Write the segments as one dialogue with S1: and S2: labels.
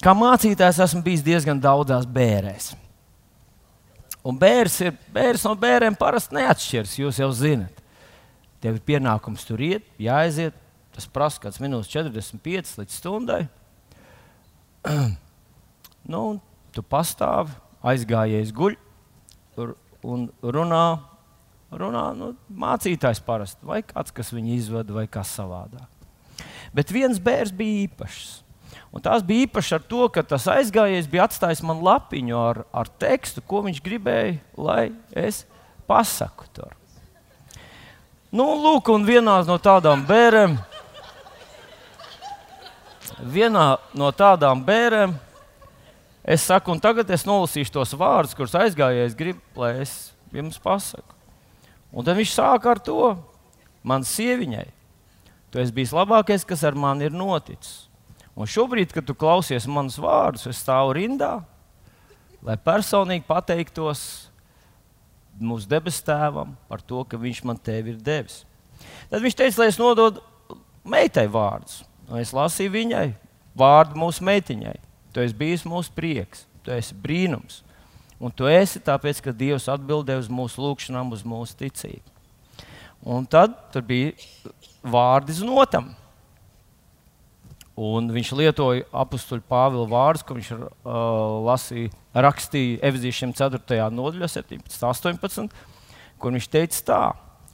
S1: Kā mācītājs esmu bijis diezgan daudzās bērēs. Un bērns, ir, bērns no bērniem parasti neatšķiras. Jūs jau zinat, tev ir pienākums tur iet, jāaiziet. Tas prasa kaut kāds minūtes 45 līdz stundai. nu, tu pastāvi, aizgājies guļ un runā. runā nu, mācītājs parasti, vai kāds, kas viņu izvada, vai kas savādāk. Bet viens bērns bija īpašs. Un tās bija īpaši ar to, ka tas aizgājies bija atstājis man lapiņu ar, ar tekstu, ko viņš gribēja, lai es pasaku tur. Nu, lūk, un vienā no tādām bērniem, vienā no tādām bērniem, es saku, un tagad es nolasīšu tos vārdus, kurus aizgājējis grib, lai es jums pasaku. Un tad viņš sāk ar to, man sieviņai, tu esi bijis labākais, kas ar mani ir noticis. Un šobrīd, kad tu klausies manus vārdus, es stāvu rindā, lai personīgi pateiktos mūsu debesu tēvam par to, ka viņš man tevi ir devis. Tad viņš teica, lai es nododu meitai vārdus. Un es lasīju viņai vārdu mūsu meitiņai. Tu esi bijis mūsu prieks, tu esi brīnums. Un tu esi tāpēc, ka Dievs atbildēja uz mūsu lūgšanām, uz mūsu ticību. Un tad bija vārdi znotam. Un viņš lietoja apakstuļu Pāvila vārdus, ko viņš uh, lasīja, rakstīja Evizīšiem 4. nodaļā, 17, 18, kur viņš teica tā: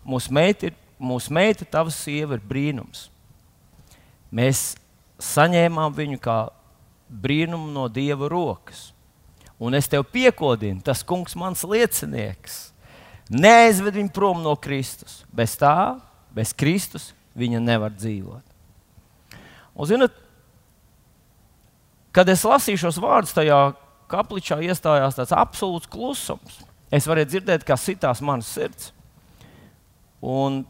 S1: Mūsu meita, ir, mūsu meita tava sieva ir brīnums. Mēs saņēmām viņu kā brīnumu no Dieva rokas. Un es tev piekodinu, tas kungs, mans liecinieks, neaizved viņu prom no Kristus. Bez tā, bez Kristus, viņa nevar dzīvot. Un, zinat, kad es lasīju šos vārdus, tajā kapličā iestājās tāds absolūts klusums. Es varēju dzirdēt, kā sitās manas sirds. Un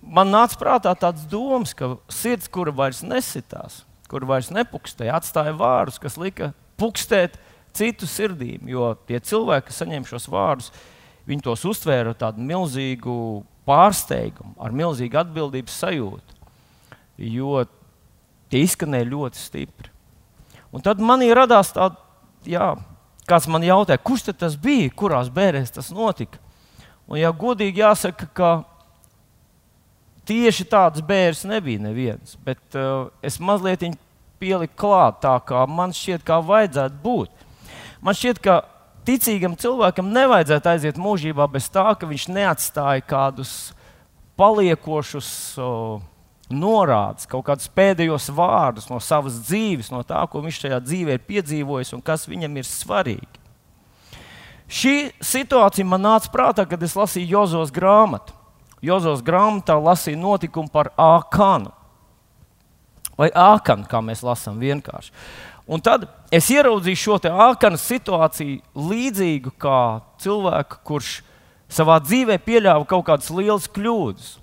S1: man nāca prātā tāds domas, ka sirds, kura vairs nesitās, kur vairs nepukstēja, atstāja vārdus, kas lika pukstēt citu sirdīm. Jo tie cilvēki, kas saņēma šos vārdus, viņi tos uztvēra ar tādu milzīgu pārsteigumu, ar milzīgu atbildības sajūtu. Jo tie izskanēja ļoti stipri. Un tad manī radās tāds, kāds man jautāja, kurš tas bija, kurās bērēs tas notika. Un, ja godīgi jāsaka, ka tieši tāds bērns nebija neviens, bet uh, es mazliet pieliku klāt tā, kā man šķiet, kā vajadzētu būt. Man šķiet, ka ticīgam cilvēkam nevajadzētu aiziet mūžībā bez tā, ka viņš neatstāja kādus paliekošus. Uh, norādes, kaut kādus pēdējos vārdus no savas dzīves, no tā, ko viņš šajā dzīvē ir piedzīvojis un kas viņam ir svarīgi. Šī situācija man nāca prātā, kad es lasīju Jozos grāmatu. Jozos grāmatā lasīju notikumu par Ākanu. Vai Ākanu, kā mēs lasām vienkārši. Un tad es ieraudzīju šo Ākanu situāciju līdzīgu kā cilvēku, kurš savā dzīvē pieļāva kaut kādas lielas kļūdas.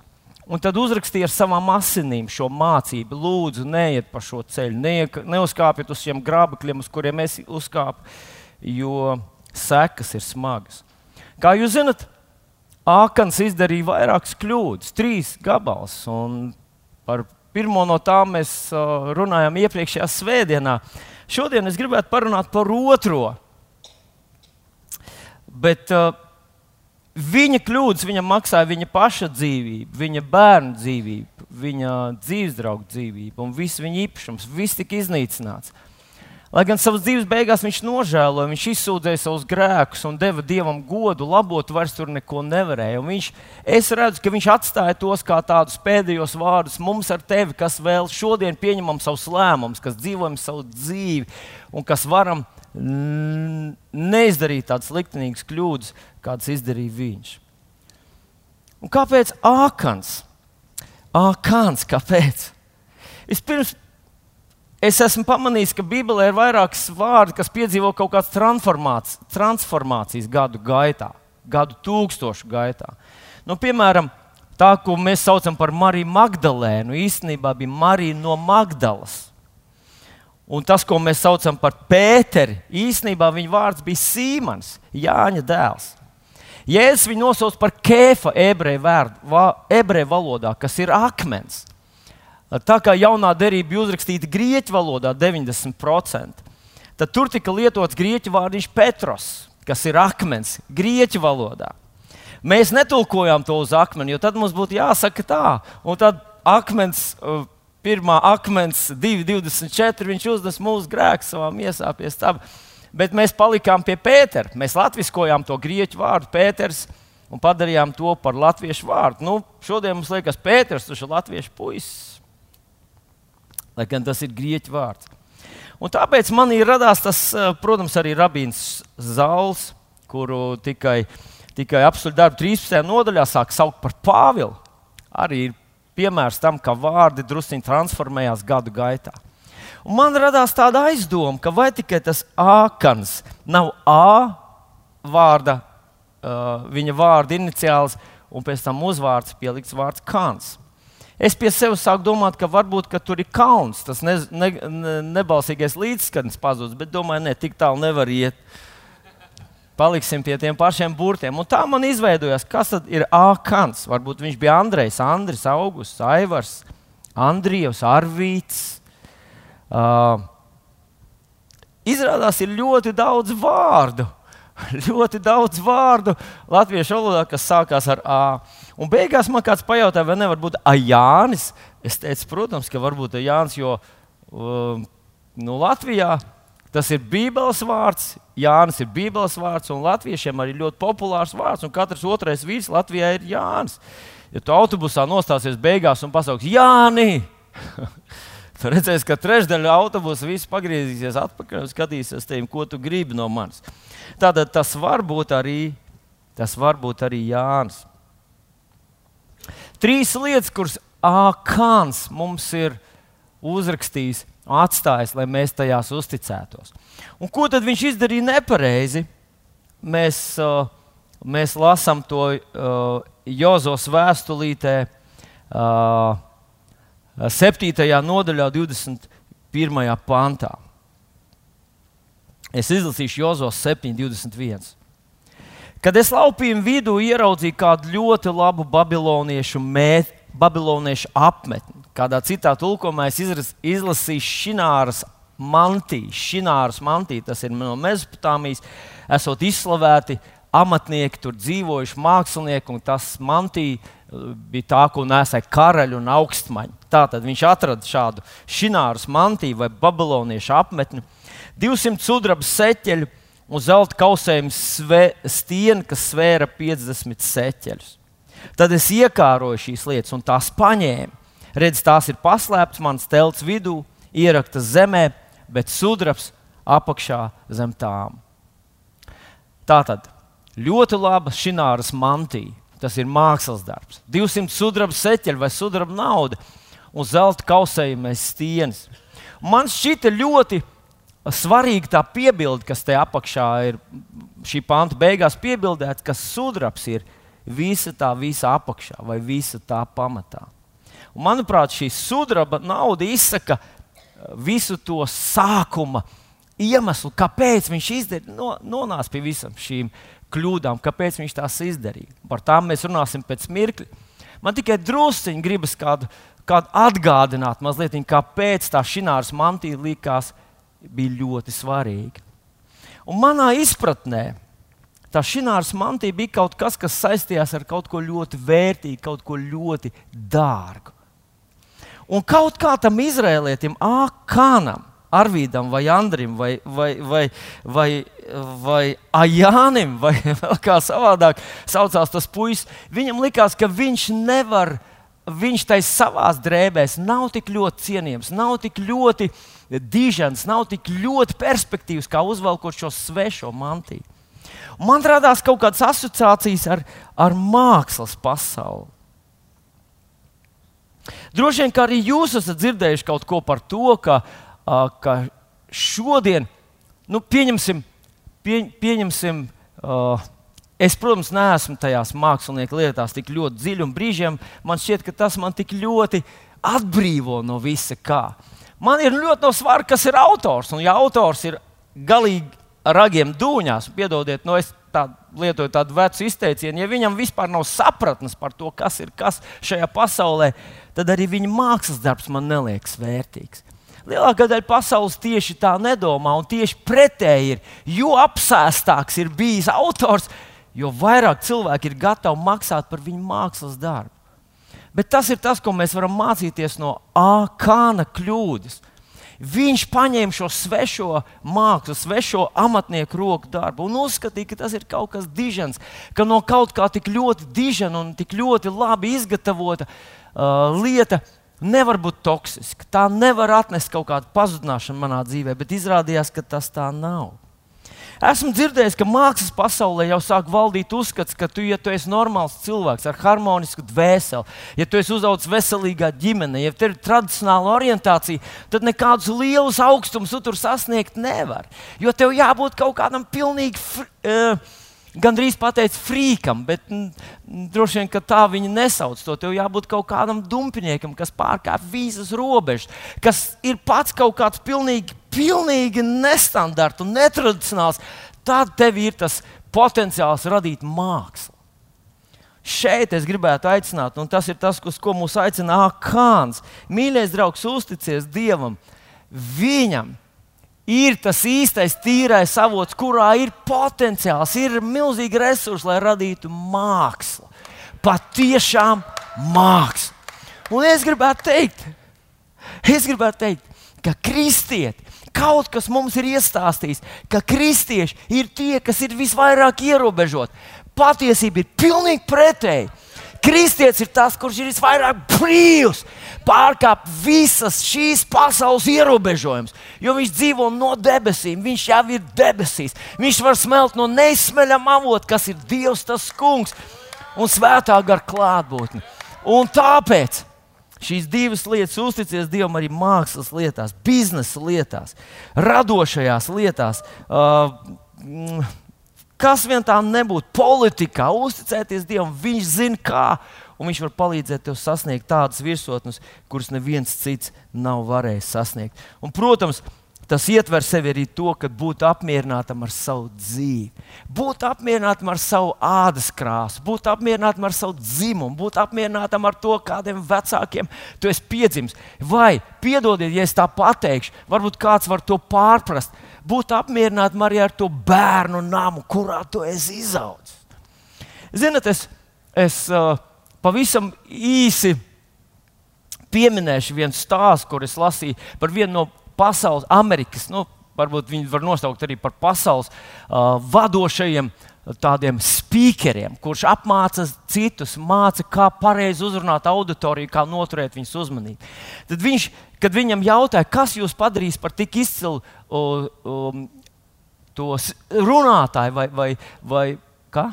S1: Un tad uzrakstīja ar savām asinīm šo mācību. Lūdzu, neiet pa šo ceļu, neiek, neuzkāpiet uz šiem grābekļiem, uz kuriem es uzkāpu, jo sekas ir smagas. Kā jūs zinat, Ākans izdarīja vairākas kļūdas, trīs gabals. Par pirmo no tām mēs uh, runājām iepriekšējā svētdienā. Šodien es gribētu parunāt par otro. Bet, uh, Viņa kļūdas viņam maksāja viņa paša dzīvību, viņa bērnu dzīvību, viņa dzīves draugu dzīvību un viss viņa īpašums. Viss tika iznīcināts. Lai gan savas dzīves beigās viņš nožēloja, viņš izsūdzēja savus grēkus un deva dievam godu, labot vairs tur neko nevarēja. Un viņš, es redzu, ka viņš atstāja tos kā tādus pēdējos vārdus mums ar tevi, kas vēl šodien pieņemam savus lēmumus, kas dzīvojam savu dzīvi un kas varam neizdarīt tādas liktenīgas kļūdas, kādas izdarīja viņš. Un kāpēc Ākans? Ākans, kāpēc? Vispirms es esmu pamanījis, ka Bībelē ir vairākas vārdi, kas piedzīvo kaut kādas transformācijas, transformācijas gadu gaitā, gadu tūkstošu gaitā. Nu, piemēram, tā, ko mēs saucam par Mariju Magdalēnu, īstenībā bija Marija no Magdalas. Un tas, ko mēs saucam par Pēteri, īstenībā viņa vārds bija Sīmans, Jāņa dēls. Jēzus viņu nosauc par kēfa ebreju valodā, kas ir akmens. tā kā jaunā derība bija uzrakstīta grieķu valodā 90%, tad tur tika lietots grieķu vārdiņš Petros, kas ir akmens, grieķu valodā. Mēs netulkojām to uz akmeni, jo tad mums būtu jāsaka tā, un tad akmens. Uh, pirmā akmens, 2,24. Viņš uznes mūsu grēku savā miesā pie stūra. Bet mēs palikām pie Pētera. Mēs latviskojām to grieķu vārdu Pēters un padarījām to par latviešu vārdu. Nu, šodien mums liekas, Pēters tas ir latviešu puisis. Lai gan tas ir grieķu vārds. Un tāpēc man ir radās tas, eh, protams, arī Rabīns Zāles, kuru tikai, tikai apstuļu darbu 13. nodaļā sāk saukt par Pāvilu. Arī ir piemērs tam, ka vārdi druskuļi transformējās gadu gaitā. Un man radās tāda aizdoma, ka vai tikai tas ākans nav A vārda, uh, viņa vārda iniciāls, un pēc tam uzvārds pielikts vārds Kans. Es pie sevis sāku domāt, ka varbūt ka tur ir kauns, tas ne, ne, ne, nebalsīgais līdzskats pazudis, bet domāju, ne tik tālu nevar iet. Paliksim pie tiem pašiem burtiem. Un tā man izveidojās, kas tad ir Ākans. Varbūt viņš bija Andrejs, Andris, Augusts, Aivars, Andrijs, Arvīts. Uh, izrādās, ir ļoti daudz vārdu. ļoti daudz vārdu latviešu valodā, kas sākās ar A. Un beigās man kāds pajautāja, vai nevar būt Jānis. Es teicu, protams, ka varbūt Jānis, jo um, nu, Latvijā tas ir Bībeles vārds. Jānis ir Bībeles vārds, un latviešiem arī ļoti populārs vārds. Un katrs otrais vīrs Latvijā ir Jānis. Ja tu autobusā nostāsies beigās un pasauks Jāni, tad redzēsi, ka trešdaļa autobusa viss pagriezīsies atpakaļ un skatīsies tevi, ko tu gribi no manis. Tātad tas var būt arī, tas var būt arī Jānis. Trīs lietas, kuras Ākāns mums ir uzrakstījis, atstājis, lai mēs tajās uzticētos. Un ko tad viņš izdarīja nepareizi? Mēs, uh, mēs lasām to uh, Jozos vēstulītē, uh, 7. nodaļā, 21. pantā. Es izlasīšu Jozos 7, 21. Kad es laupījumu vidū ieraudzīju kādu ļoti labu babiloniešu, mēt, babiloniešu apmetni, kādā citā tulkumā es izlasīju Šināras mantiju. Šināras mantija, tas ir no Mezopotāmijas, esot izslavēti amatnieki, tur dzīvojuši mākslinieki, un tas mantija uh, bija tā, ko nesēja karaļi un augstmaņi. Tātad viņš atrada šādu Šināras mantiju vai babiloniešu apmetni, 200 sudraba seķeļu un zelta kausējuma stieni, kas svēra 50 seķeļus. Tad es iekāroju šīs lietas un tās paņēmu. Redz, tās ir paslēptas manas telts vidū, ieraktas zemē, bet sudrabs apakšā zem tām. Tā tad ļoti laba šināras mantija. Tas ir mākslas darbs. 200 sudraba seķeļi vai sudraba nauda un zelta kausējuma stieņas. Man šķita ļoti svarīga tā piebilde, kas te apakšā ir šī panta beigās piebildēta, ka sudrabs ir visa tā visa apakšā vai visa tā pamatā. Un, manuprāt, šī sudraba nauda izsaka uh, visu to sākuma iemeslu, kāpēc viņš izdarīja, no, nonāca pie visam šīm kļūdām, kāpēc viņš tās izdarīja. Par tām mēs runāsim pēc mirkļa. Man tikai drusciņi gribas kādu, kādu atgādināt, mazliet, kāpēc tā šināras mantija likās bija ļoti svarīga. Un manā izpratnē tā šināras mantija bija kaut kas, kas saistījās ar kaut ko ļoti vērtīgu, kaut ko ļoti dārgu. Un kaut kā tam izrēlietim, Ākanam, Arvīdam vai Andrim vai, vai, vai, vai, vai Ajānim, vai kā savādāk saucās tas puisis, viņam likās, ka viņš nevar, viņš tai savās drēbēs nav tik ļoti cienījams, nav tik ļoti dižens, nav tik ļoti perspektīvs, kā uzvelkot šo svešo mantiju. Man radās kaut kādas asociācijas ar, ar mākslas pasauli. Droši vien, arī jūs esat dzirdējuši kaut ko par to, ka, ka šodien, nu, pieņemsim, pie, pieņemsim uh, es, protams, neesmu tajās mākslinieka lietās tik ļoti dziļi, un brīžiem man šķiet, ka tas man tik ļoti atbrīvo no visa kā. Man ir ļoti no svara, kas ir autors. Un, ja autors ir galīgi ragiem dūņās, piedodiet, no nu es tādu lietoju tādu vecu izteicienu, ja viņam vispār nav sapratnes par to, kas ir kas šajā pasaulē, tad arī viņa mākslas darbs man neliekas vērtīgs. Lielākā daļa pasaules tieši tā nedomā, un tieši pretēji ir. Jo apsēstāks ir bijis autors, jo vairāk cilvēki ir gatavi maksāt par viņu mākslas darbu. Bet tas ir tas, ko mēs varam mācīties no Ākāna kļūdas. Viņš paņēma šo svešo mākslu, svešo amatnieku roku darbu un uzskatīja, ka tas ir kaut kas dižens, ka no kaut kā tik ļoti dižena un tik ļoti labi izgatavota uh, lieta nevar būt toksiska. Tā nevar atnest kaut kādu pazudināšanu manā dzīvē, bet izrādījās, ka tas tā nav. Esmu dzirdējis, ka mākslas pasaulē jau sāk valdīt uzskats, ka tu, ja tu esi normāls cilvēks ar harmonisku dvēseli, ja tu esi uzaugusi veselīgā ģimenē, ja tev ir tradicionāla orientācija, tad nekādus lielus augstumus tu tur sasniegt nevar. Jo tev jābūt kaut kādam pilnīgi. Uh, Gan drīz pateikt, frīkam, bet m, droši vien, tā viņi nesauc to. Tev jābūt kaut kādam dumpiniekam, kas pārkāpj visas robežas, kas ir pats kaut kāds pilnīgi pilnīgi nestandarts un netradicionāls, tad tev ir tas potenciāls radīt mākslu. Šeit es gribētu aicināt, un tas ir tas, uz ko mūs aicina Akāns. Mīļais draugs, uzticies Dievam. Viņam ir tas īstais, tīrais avots, kurā ir potenciāls, ir milzīgi resursi, lai radītu mākslu. Patiešām mākslu. Un es gribētu teikt, es gribētu teikt ka kristieti Kaut kas mums ir iestāstījis, ka kristieši ir tie, kas ir visvairāk ierobežoti. Patiesība ir pilnīgi pretēji. Kristietis ir tas, kurš ir visvairāk brīvs, pārkāpt visas šīs pasaules ierobežojumus. Jo viņš dzīvo no debesīm, viņš jau ir debesīs. Viņš var smelt no neizsmeļama avota, kas ir Dievs, tas kungs un svētā gara klātbūtne. Un tāpēc Šīs divas lietas, uzticies Dievam arī mākslas lietās, biznesa lietās, radošajās lietās. Uh, kas vien tā nebūtu, politikā, uzticēties Dievam, Viņš zina, kā, un Viņš var palīdzēt tev sasniegt tādas virsotnes, kuras neviens cits nav varējis sasniegt. Un, protams, Tas ietver sevi arī to, ka būt apmierinātam ar savu dzīvi, būt apmierinātam ar savu ādas krāsu, būt apmierinātam ar savu dzimumu, būt apmierinātam ar to, kādiem vecākiem tu esi piedzimis. Vai, piedodiet, ja es tā pateikšu, varbūt kāds var to pārprast, būt apmierinātam arī ar to bērnu namu, kurā tu esi izaudzis. Ziniet, es, es uh, pavisam īsi pieminēšu vienu stāstu, kur es lasīju par vienu no pasaules, Amerikas, nu, varbūt viņi var nosaukt arī par pasaules uh, vadošajiem tādiem speakeriem, kurš apmāca citus, māca, kā pareizi uzrunāt auditoriju, kā noturēt viņas uzmanību. Tad viņš, kad viņam jautāja, kas jūs padarīs par tik izcilu um, runātāju vai, vai, vai kā?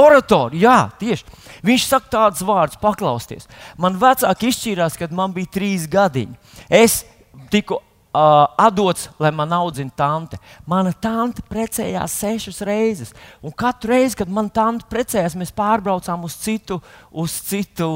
S1: Oratoru, jā, tieši. Viņš saka tādus vārdus, paklausties. Man vecāki izšķīrās, kad man bija trīs gadiņi. Es tiku uh, atdots, lai man audzina tante. Mana tante precējās sešas reizes. Un katru reizi, kad mana tante precējās, mēs pārbraucām uz citu, uz citu,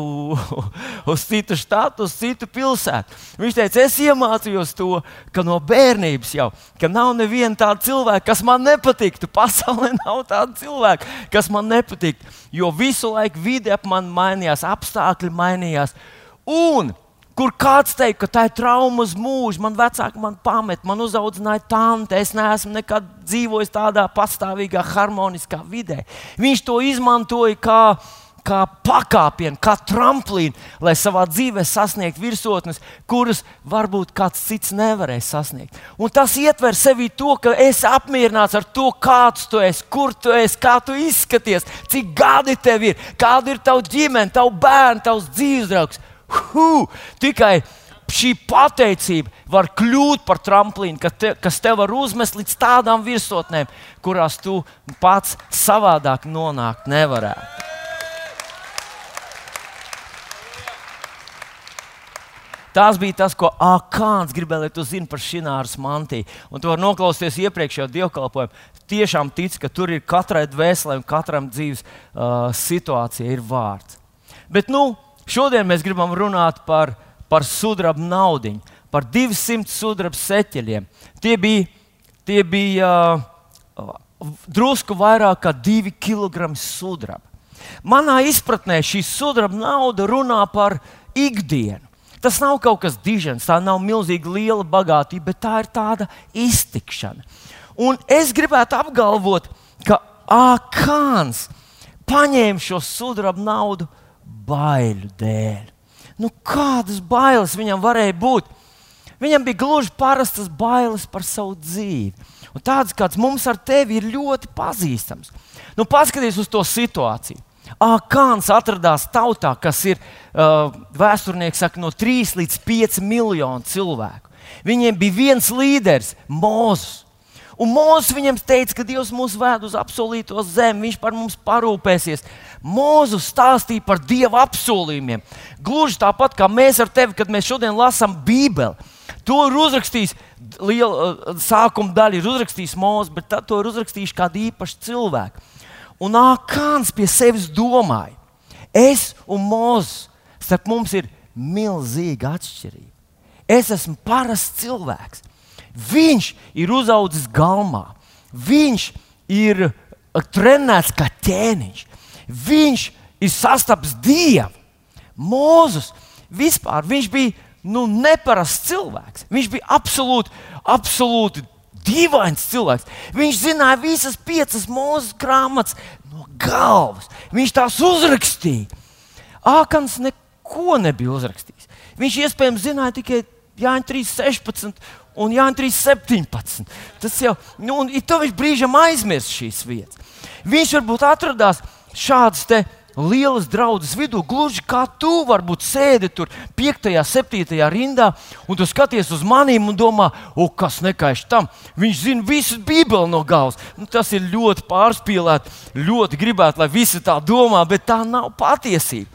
S1: uz citu štatu, uz citu pilsētu. Viņš teica, es iemācījos to, ka no bērnības jau, ka nav neviena tāda cilvēka, kas man nepatiktu. Pasaulē nav tāda cilvēka, kas man nepatiktu. Jo visu laiku vide ap mani mainījās, apstākļi mainījās. Un kur kāds teica, ka tā ir trauma uz mūžu, man vecāki man pamet, man uzaudzināja tante, es neesmu nekad dzīvojis tādā pastāvīgā, harmoniskā vidē. Viņš to izmantoja kā, kā pakāpienu, kā tramplīnu, lai savā dzīvē sasniegtu virsotnes, kuras varbūt kāds cits nevarēs sasniegt. Un tas ietver sevī to, ka esi apmierināts ar to, kāds tu esi, kur tu esi, kā tu izskaties, cik gadi tev ir, kāda ir tava ģimene, tavs bērns, tavs dzīvesdraugs. Hu, tikai šī pateicība var kļūt par tramplīnu, kas, te, kas tev var uzmest līdz tādām virsotnēm, kurās tu pats savādāk nonākt nevarētu. Tas bija tas, ko Akāns gribēja, lai tu zinātu par šināras mantiju. Un tu vari noklausīties iepriekšējo dievkalpojumu. Tiešām tic, ka tur ir katrai dvēselē un katram dzīves uh, situācijai ir vārds. Bet, nu, Šodien mēs gribam runāt par, par sudraba naudu, par 200 sudraba seķeļiem. Tie bija, tie bija uh, drusku vairāk kā 2 kg sudraba. Manā izpratnē šī sudraba nauda runā par ikdienu. Tas nav kaut kas dižens, tā nav milzīga liela bagātība, bet tā ir tāda iztikšana. Un es gribētu apgalvot, ka Akāns paņēma šo sudraba naudu baiļu dēļ. Nu, kādas bailes viņam varēja būt? Viņam bija gluži parastas bailes par savu dzīvi. Un tāds kāds mums ar tevi ir ļoti pazīstams. Nu, paskaties uz to situāciju. Akāns atradās tautā, kas ir uh, vēsturnieks, saka, no 3 līdz 5 miljonu cilvēku. Viņiem bija viens līderis, Mozus. Un Mozus viņam teica, ka Dievs mūs ved uz apsolīto zemi, Viņš par mums parūpēsies. Mozus stāstīja par Dieva apsolījumiem. Gluži tāpat kā mēs ar tevi, kad mēs šodien lasām Bībeli. To ir uzrakstījis liela uh, sākuma daļa, ir uzrakstījis Mozus, bet tad to ir uzrakstījis kādi īpaši cilvēki. Un Akāns pie sevis domāja, es un Mozus, starp mums ir milzīga atšķirība. Es esmu parasts cilvēks. Viņš ir uzaugusi galmā, viņš ir trenēts kā ķēniņš, viņš ir sastapis dievu. Mūzus vispār viņš bija nu, neparasts cilvēks. Viņš bija absolūti, absolūti dīvains cilvēks. Viņš zināja visas piecas mūzes grāmatas no galvas. Viņš tās uzrakstīja. Ākans neko nebija uzrakstījis. Viņš iespējams zināja tikai Jāņa 3.16 un Jānis 3.17. Tas jau nu, ir to viņš brīžam aizmirst šīs vietas. Viņš varbūt atradās šādas lielas draudzes vidū, gluži kā tu varbūt sēdi tur 5, 7 rindā, un tu skaties uz maniem un domā, o, kas nekaiš tam. Viņš zina visu Bībeli no galvas. Nu, tas ir ļoti pārspīlēti, ļoti gribētu, lai visi tā domā, bet tā nav patiesība.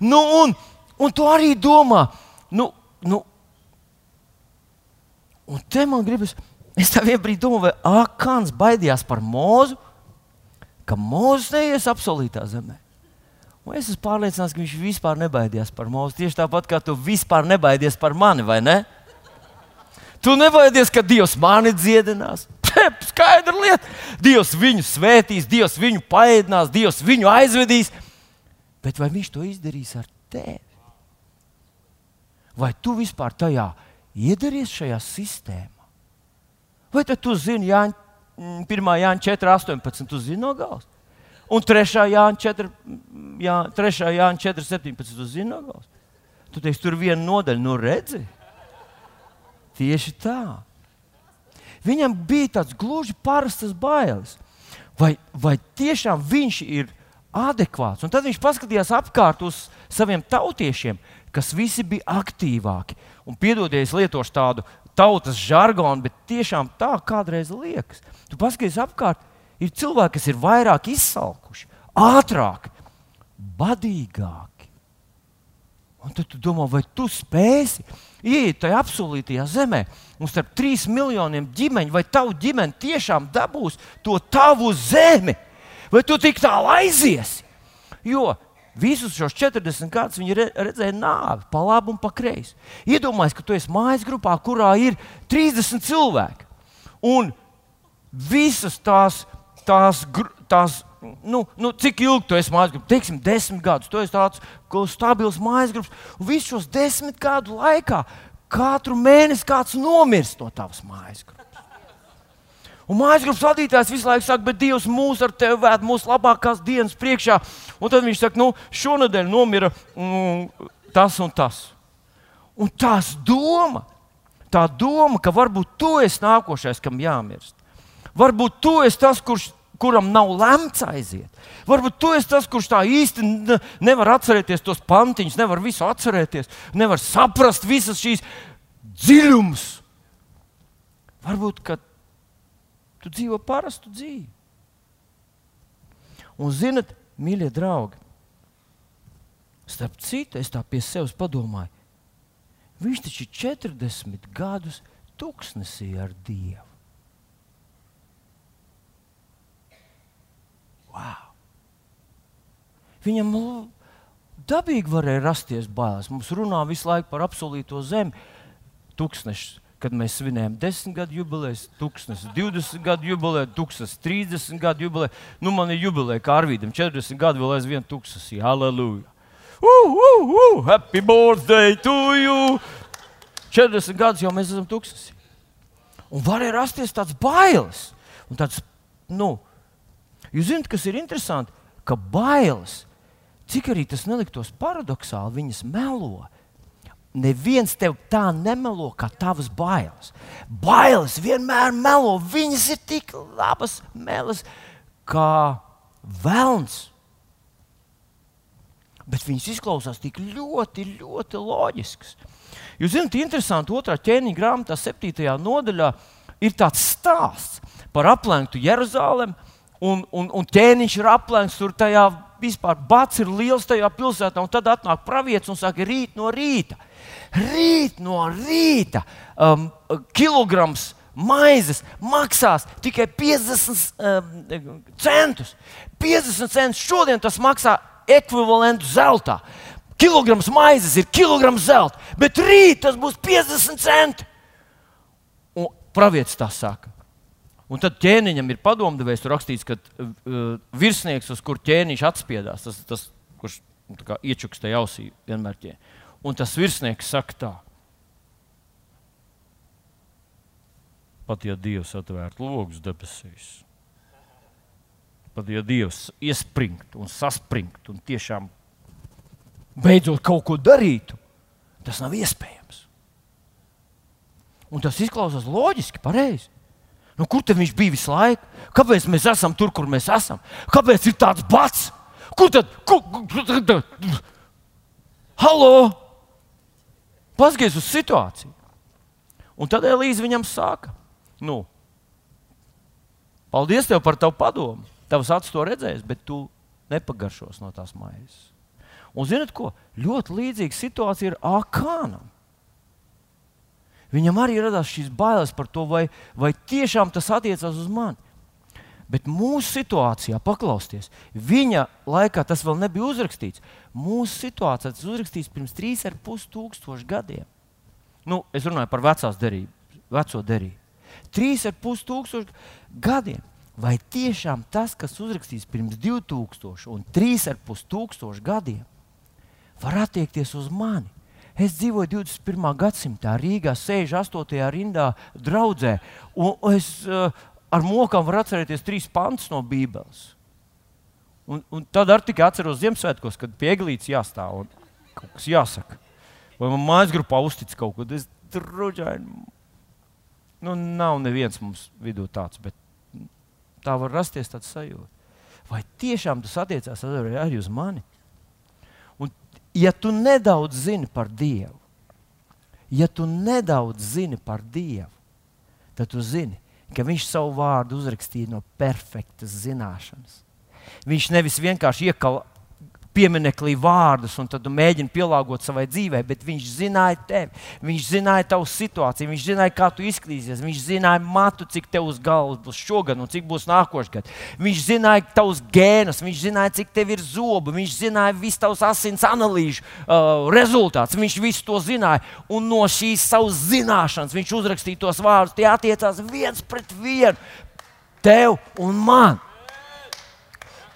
S1: Nu, un, un tu arī domā, nu, nu, Un te man gribas, es tā vienā brīdī domāju, vai Akāns baidījās par mūzu, ka mūzis neies apsolītā zemē. Un es esmu pārliecināts, ka viņš vispār nebaidījās par mūzu. Tieši tāpat kā tu vispār nebaidies par mani, vai ne? Tu nebaidies, ka Dievs mani dziedinās. Skaidra lieta. Dievs viņu svētīs, Dievs viņu paēdinās, Dievs viņu aizvedīs. Bet vai viņš to izdarīs ar tevi? Vai tu vispār tajā iedaries šajā sistēmā. Vai tad tu zini, Jāņa, 1. Jāņa 4, 18, tu zini no galvas? Un 3. Jāņa 4, jā, 3. Jāņa 4, 17, tu zini no galvas? Tu teiksi, tur viena nodaļa, nu redzi? Tieši tā. Viņam bija tāds gluži parasts bailes. Vai, vai tiešām viņš ir adekvāts? Un tad viņš paskatījās apkārt uz saviem tautiešiem, kas visi bija aktīvāki un piedodies, lietošu tādu tautas žargonu, bet tiešām tā kādreiz liekas. Tu paskaties apkārt, ir cilvēki, kas ir vairāk izsalkuši, ātrāk, badīgāki. Un tad tu domā, vai tu spēsi ieiet tajā apsolītajā zemē, un starp trīs miljoniem ģimeņu, vai tavu ģimeni tiešām dabūs to tavu zemi, vai tu tik tālu aiziesi? Jo Visus šos 40 gadus viņi redzēja nāvi, pa labi un pa kreisi. Iedomājieties, ka tu esi mājas grupā, kurā ir 30 cilvēki. Un visas tās, tās, tās nu, nu, cik ilgi tu esi mājas grupā? Teiksim, desmit gadus. Tu esi tāds stabils mājas grupas. Visus šos desmit gadu laikā katru mēnesi kāds nomirst no tavas mājas grupas. Un mājas grupas vadītājs visu laiku saka, bet Dievs mūs ar tevi vēd mūsu labākās dienas priekšā. Un tad viņš saka, nu, šonadēļ nomira mm, tas un tas. Un tās doma, tā doma, ka varbūt tu esi nākošais, kam jāmirst. Varbūt tu esi tas, kurš, kuram nav lemts aiziet. Varbūt tu esi tas, kurš tā īsti nevar atcerēties tos pantiņus, nevar visu atcerēties, nevar saprast visas šīs dziļumus. Varbūt, Tu dzīvo parastu dzīvi. Un, zinot, mīļie draugi, starp citu, es tā pie sevis padomāju, viņš taču ir 40 gadus tuksnesī ar Dievu. Wow. Viņam dabīgi varēja rasties bailes. Mums runā visu laiku par apsolīto zemi. Tūkstnešs kad mēs svinējam 10 gadu jubileju, 20 gadu jubileju, 30 gadu jubileju. Nu, man ir jubileja kā Arvīdam, 40 gadu vēl aizvien tūkstoši. Halleluja! Uh, uh, uh, happy birthday to you! 40 gadus jau mēs esam tūkstoši. Un varēja rasties tāds bailes. Un tāds, nu, jūs zināt, kas ir interesanti, ka bailes, cik arī tas neliktos paradoxāli, viņas melo neviens tev tā nemelo kā tavas bailes. Bailes vienmēr melo, viņas ir tik labas melas kā velns. Bet viņas izklausās tik ļoti, ļoti loģiskas. Jūs zināt, interesanti, otrā ķēniņa grāmatā, 7. nodaļā, ir tāds stāsts par aplenktu Jeruzalemi, un, un, un ķēniņš ir aplenkts tur tajā vispār bats ir liels tajā pilsētā, un tad atnāk pravietis un saka, rīt no rīta rīt no rīta um, kilograms maizes maksās tikai 50 um, centus. 50 centus šodien tas maksā ekvivalentu zeltā. Kilograms maizes ir kilograms zelta, bet rīt tas būs 50 centi. Un pravietis tā saka. Un tad ķēniņam ir padomdevējs, tur rakstīts, ka uh, virsnieks, uz kur ķēniņš atspiedās, tas, tas kurš nu, iečukstēja ausī vienmēr ķēniņš. Un tas virsnieks saka tā. Pat ja Dievs atvērtu logus debesīs, pat ja Dievs iespringtu un saspringtu un tiešām beidzot kaut ko darītu, tas nav iespējams. Un tas izklausās loģiski, pareizi. Nu, kur viņš bija visu laiku? Kāpēc mēs esam tur, kur mēs esam? Kāpēc ir tāds bats? Kur tad? Kur, kur, kur, Halo! Paskaties uz situāciju. Un tad Elīze viņam saka, nu, paldies tev par tavu padomu. Tavs acis to redzēs, bet tu nepagaršos no tās maizes. Un zinot ko? Ļoti līdzīga situācija ir Akānam. Viņam arī radās šīs bailes par to, vai, vai tiešām tas attiecas uz mani. Bet mūsu situācijā, paklausieties, viņa laikā tas vēl nebija uzrakstīts. Mūsu situācijā tas uzrakstīts pirms 3,5 tūkstošu gadiem. Nu, es runāju par vecās derību, veco derību. 3,5 tūkstošu gadiem. Vai tiešām tas, kas uzrakstīts pirms 2000 un 3,5 tūkstošu gadiem, var attiekties uz mani? Es dzīvoju 21. gadsimtā, Rīgā, 68. rindā, draudzē. Un es, uh, ar mokām var atcerēties trīs pantus no Bībeles. Un, un tad arī tikai atceros Ziemassvētkos, kad pieglīts jāstāv un kaut kas jāsaka. Vai man mājas grupā uztic kaut ko tādu, drudžaini. Nu, nav neviens mums vidū tāds, bet tā var rasties tāds sajūta. Vai tiešām tas attiecās arī uz mani? Ja tu nedaudz zini par Dievu, ja tu nedaudz zini par Dievu, tad tu zini, ka viņš savu vārdu uzrakstīja no perfektas zināšanas. Viņš nevis vienkārši iekala pieminekli vārdus, un tad mēģina pielāgot savai dzīvei, bet viņš zināja tevi, viņš zināja tavu situāciju, viņš zināja, kā tu izskatīsies, viņš zināja matu, cik tev uz galvas būs šogad un cik būs nākošais gads. Viņš zināja tavus gēnus, viņš zināja, cik tev ir zobi, viņš zināja visu tavus asins analīžu uh, rezultātus, viņš visu to zināja, un no šīs savas zināšanas viņš uzrakstīja tos vārdus, tie attiecās viens pret vienu, tev un man.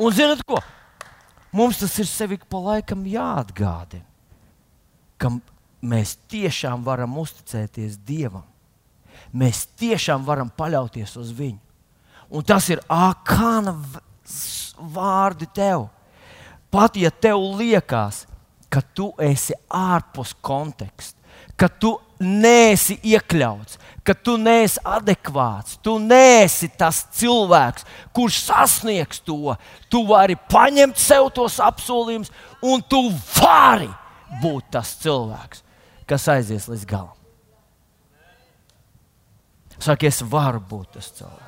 S1: Un zinot ko? Mums tas ir sevi pa laikam jāatgādina, ka mēs tiešām varam uzticēties Dievam. Mēs tiešām varam paļauties uz Viņu. Un tas ir ākāna vārdi tev. Pat ja tev liekas, ka tu esi ārpus konteksta, ka tu neesi iekļauts, ka tu neesi adekvāts, tu neesi tas cilvēks, kurš sasniegs to. Tu vari paņemt sev tos apsolījumus, un tu vari būt tas cilvēks, kas aizies līdz galam. Saka, es varu būt tas cilvēks.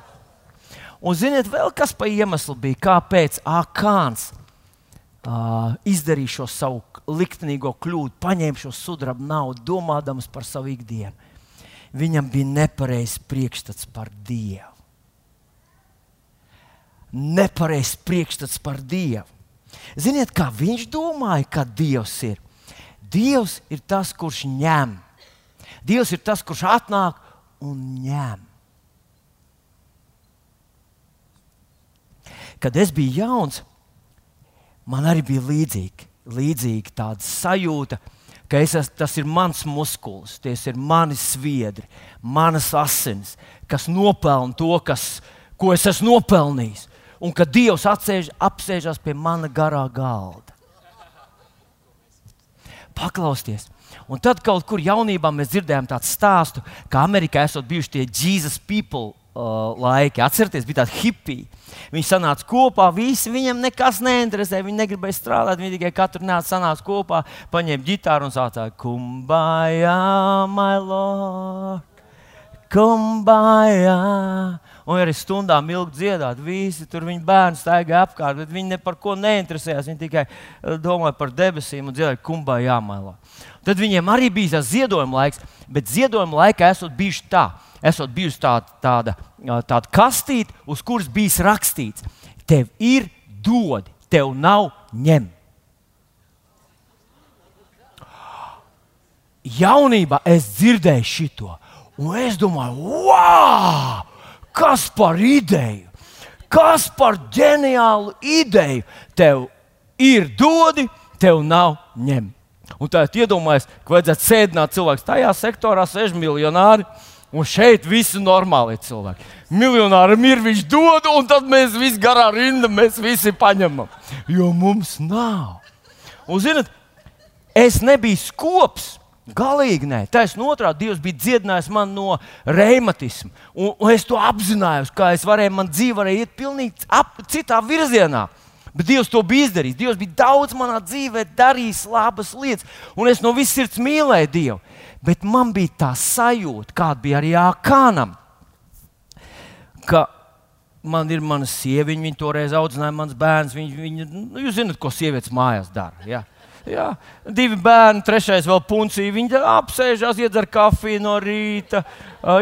S1: Un ziniet, vēl kas pa iemeslu bija, kāpēc Akāns uh, izdarīja šo savu liktenīgo kļūdu, paņēma šo sudraba naudu, domādams par savu ikdienu. Viņam bija nepareizs priekšstats par Dievu. Nepareizs priekšstats par Dievu. Ziniet, kā viņš domāja, ka Dievs ir? Dievs ir tas, kurš ņem. Dievs ir tas, kurš atnāk un ņem. Kad es biju jauns, man arī bija līdzīga, līdzīga tāda sajūta, ka es, tas ir mans muskulis, tie ir mani sviedri, manas asins, kas nopelna to, kas, ko es esmu nopelnījis. Un ka Dievs atsēž, apsēžas pie mana garā galda. Paklausieties! Un tad kaut kur jaunībā mēs dzirdējām tādu stāstu, ka Amerikā esot bijuši tie Jesus people uh, laiki. Atcerieties, bija tāda hipija. Viņi sanāca kopā, visi viņam nekas neinteresē. Viņi negribēja strādāt, viņi tikai katru nāca sanāca kopā, paņēma ģitāru un sācīja kumbājā, my lord, kumbājā. Un arī stundām ilgi dziedāt, visi tur viņa bērni staigāja apkārt, bet viņi ne par ko neinteresējās. Viņi tikai uh, domāja par debesīm un dziedāja kumbājā, my lord. Tad viņiem arī bija tas ziedojuma laiks, bet ziedojuma laikā esot bijuši tā esot bijusi tāda, tāda, tāda kastīte, uz kuras bijis rakstīts, tev ir dod, tev nav ņem. Jaunībā es dzirdēju šo, un es domāju, wow, kas par ideju! Kas par ģeniālu ideju! Tev ir dodi, tev nav ņem. Un tā ir iedomājies, ka vajadzētu sēdināt cilvēku tajā sektorā, 6 miljonāri. Un šeit visi normāli cilvēki. Miljonāram ir viņš dod, un tad mēs visi garā rinda, mēs visi paņemam. Jo mums nav. Un, zinot, es nebiju skops. Galīgi nē, taisnība otrādi Dievs bija dziedinājis man no reimatisma. Un, un es to apzinājos, kā es varēju, man dzīve varēja iet pilnīgi ap, citā virzienā. Bet Dievs to bija izdarījis. Dievs bija daudz manā dzīvē darījis labas lietas, un es no visas sirds mīlēju Dievu bet man bija tā sajūta, kāda bija arī Jākānam, ka man ir mana sieviete, viņa toreiz audzināja mans bērns. Viņa, viņa, nu, jūs zināt, ko sievietes mājās dara. Ja? Jā, divi bērni, trešais vēl puncī. Viņi apsēžās, iedzer kafiju no rīta,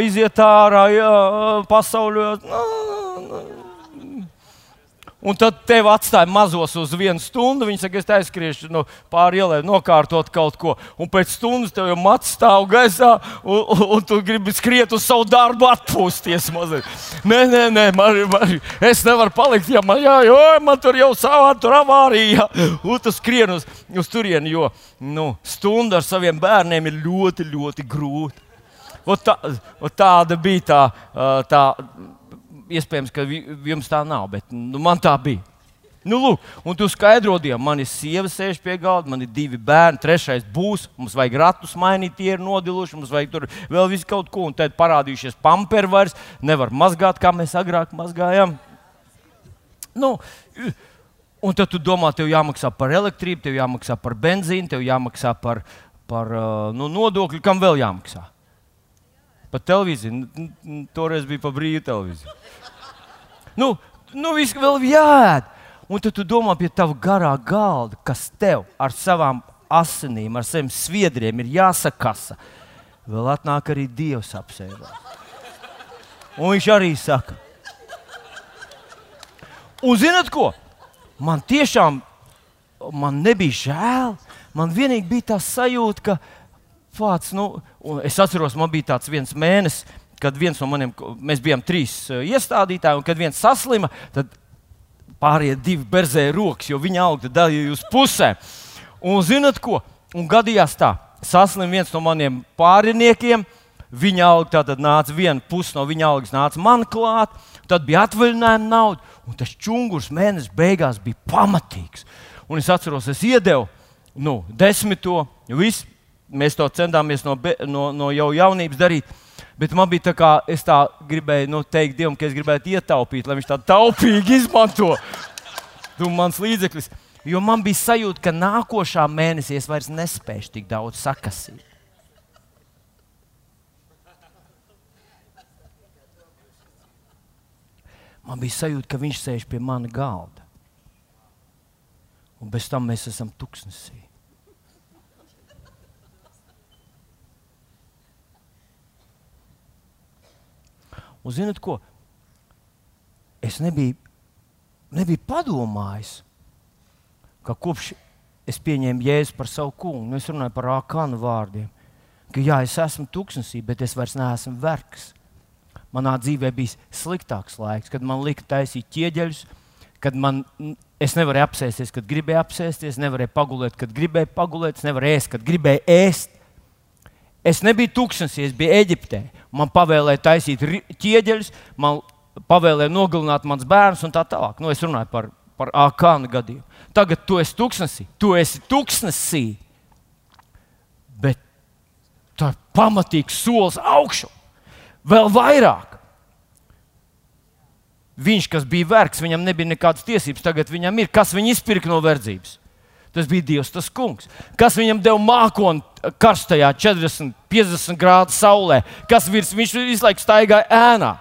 S1: iziet ārā, jā, pasauļos. Nu, nu, Un tad tev atstāja mazos uz vienu stundu. Viņa saka, es aizskriešu no pāri ielai, nokārtot kaut ko. Un pēc stundas tev jau mats stāv gaisā, un, un, un tu gribi skriet uz savu darbu, atpūsties mazliet. Nē, nē, nē man, man, es nevaru palikt, ja man, jā, jo, man tur jau savā tur avārija. Un tu skrien uz, uz turieni, jo nu, stunda ar saviem bērniem ir ļoti, ļoti grūta. Tā, tāda bija tā. tā iespējams, ka jums tā nav, bet nu, man tā bija. Nu, lūk, un tu skaidro Dievam, man ir sieva sēž pie galda, man ir divi bērni, trešais būs, mums vajag ratus mainīt, tie ir nodiluši, mums vajag tur vēl visu kaut ko, un tad parādījušies pamperi vairs, nevar mazgāt, kā mēs agrāk mazgājām. Nu, un tad tu domā, tev jāmaksā par elektrību, tev jāmaksā par benzīnu, tev jāmaksā par, par nu, nodokļu, kam vēl jāmaksā? Par televīziju. Toreiz bija par brīvu televīziju. Nu, nu viss vēl jāēd. Un tad tu domā pie tava garā galda, kas tev ar savām asinīm, ar saviem sviedriem ir jāsakasa. Vēl atnāk arī Dievs apsēžās. Un viņš arī saka, un zinat ko? Man tiešām man nebija žēl. Man vienīgi bija tā sajūta, ka Fāts, nu, es atceros, man bija tāds viens mēnesis, kad viens no maniem, mēs bijām trīs eh, iestādītāji, un kad viens saslima, tad pārējie divi berzēja rokas, jo viņa augta daļa uz pusē. Un zinat ko? Un gadījās tā, saslim viens no maniem pāriniekiem. Viņa alga tātad nāca viena puse no viņa algas, nāca man klāt, tad bija atvaļinājuma nauda, un tas čungurs mēnesis beigās bija pamatīgs. Un es atceros, es iedevu nu, desmito, viss mēs to centāmies no, no, no jau jaunības darīt. Bet man bija tā, kā es tā gribēju nu, teikt Dievam, ka es gribētu ietaupīt, lai viņš tā taupīgi izmanto mans līdzekļus. Jo man bija sajūta, ka nākošā mēnesī es vairs nespēšu tik daudz sakasīt. Man bija sajūta, ka viņš sēž pie mana galda. Un bez tam mēs esam tuksnesī. Un zinot ko? Es nebiju, nebiju padomājis, ka kopš es pieņēmu jēzu par savu kungu, nu es runāju par ākānu vārdiem, ka jā, es esmu tuksnesī, bet es vairs neesmu vergs. Manā dzīvē bija sliktāks laiks, kad man lika taisīt ķieģeļus, kad man, es nevarēju apsēsties, kad gribēju apsēsties, nevarēju pagulēt, kad gribēju pagulēt, nevarēju ēst, kad gribēju ēst. Es nebiju tūkstnesī, es biju Eģiptē. Man pavēlēja taisīt ķieģeļus, man pavēlēja nogalināt mans bērns un tā tālāk. Nu, es runāju par, par ākānu gadījumu. Tagad tu esi tūkstnesī, tu esi tūkstnesī. Bet tā ir pamatīgs solis augšu. Vēl vairāk. Viņš, kas bija vergs, viņam nebija nekādas tiesības, tagad viņam ir. Kas viņu izpirka no verdzības? Tas bija Dievs, tas kungs. Kas viņam deva mākoni karstajā 40, 50 grādu saulē, kas virs viņš visu laiku staigāja ēnā.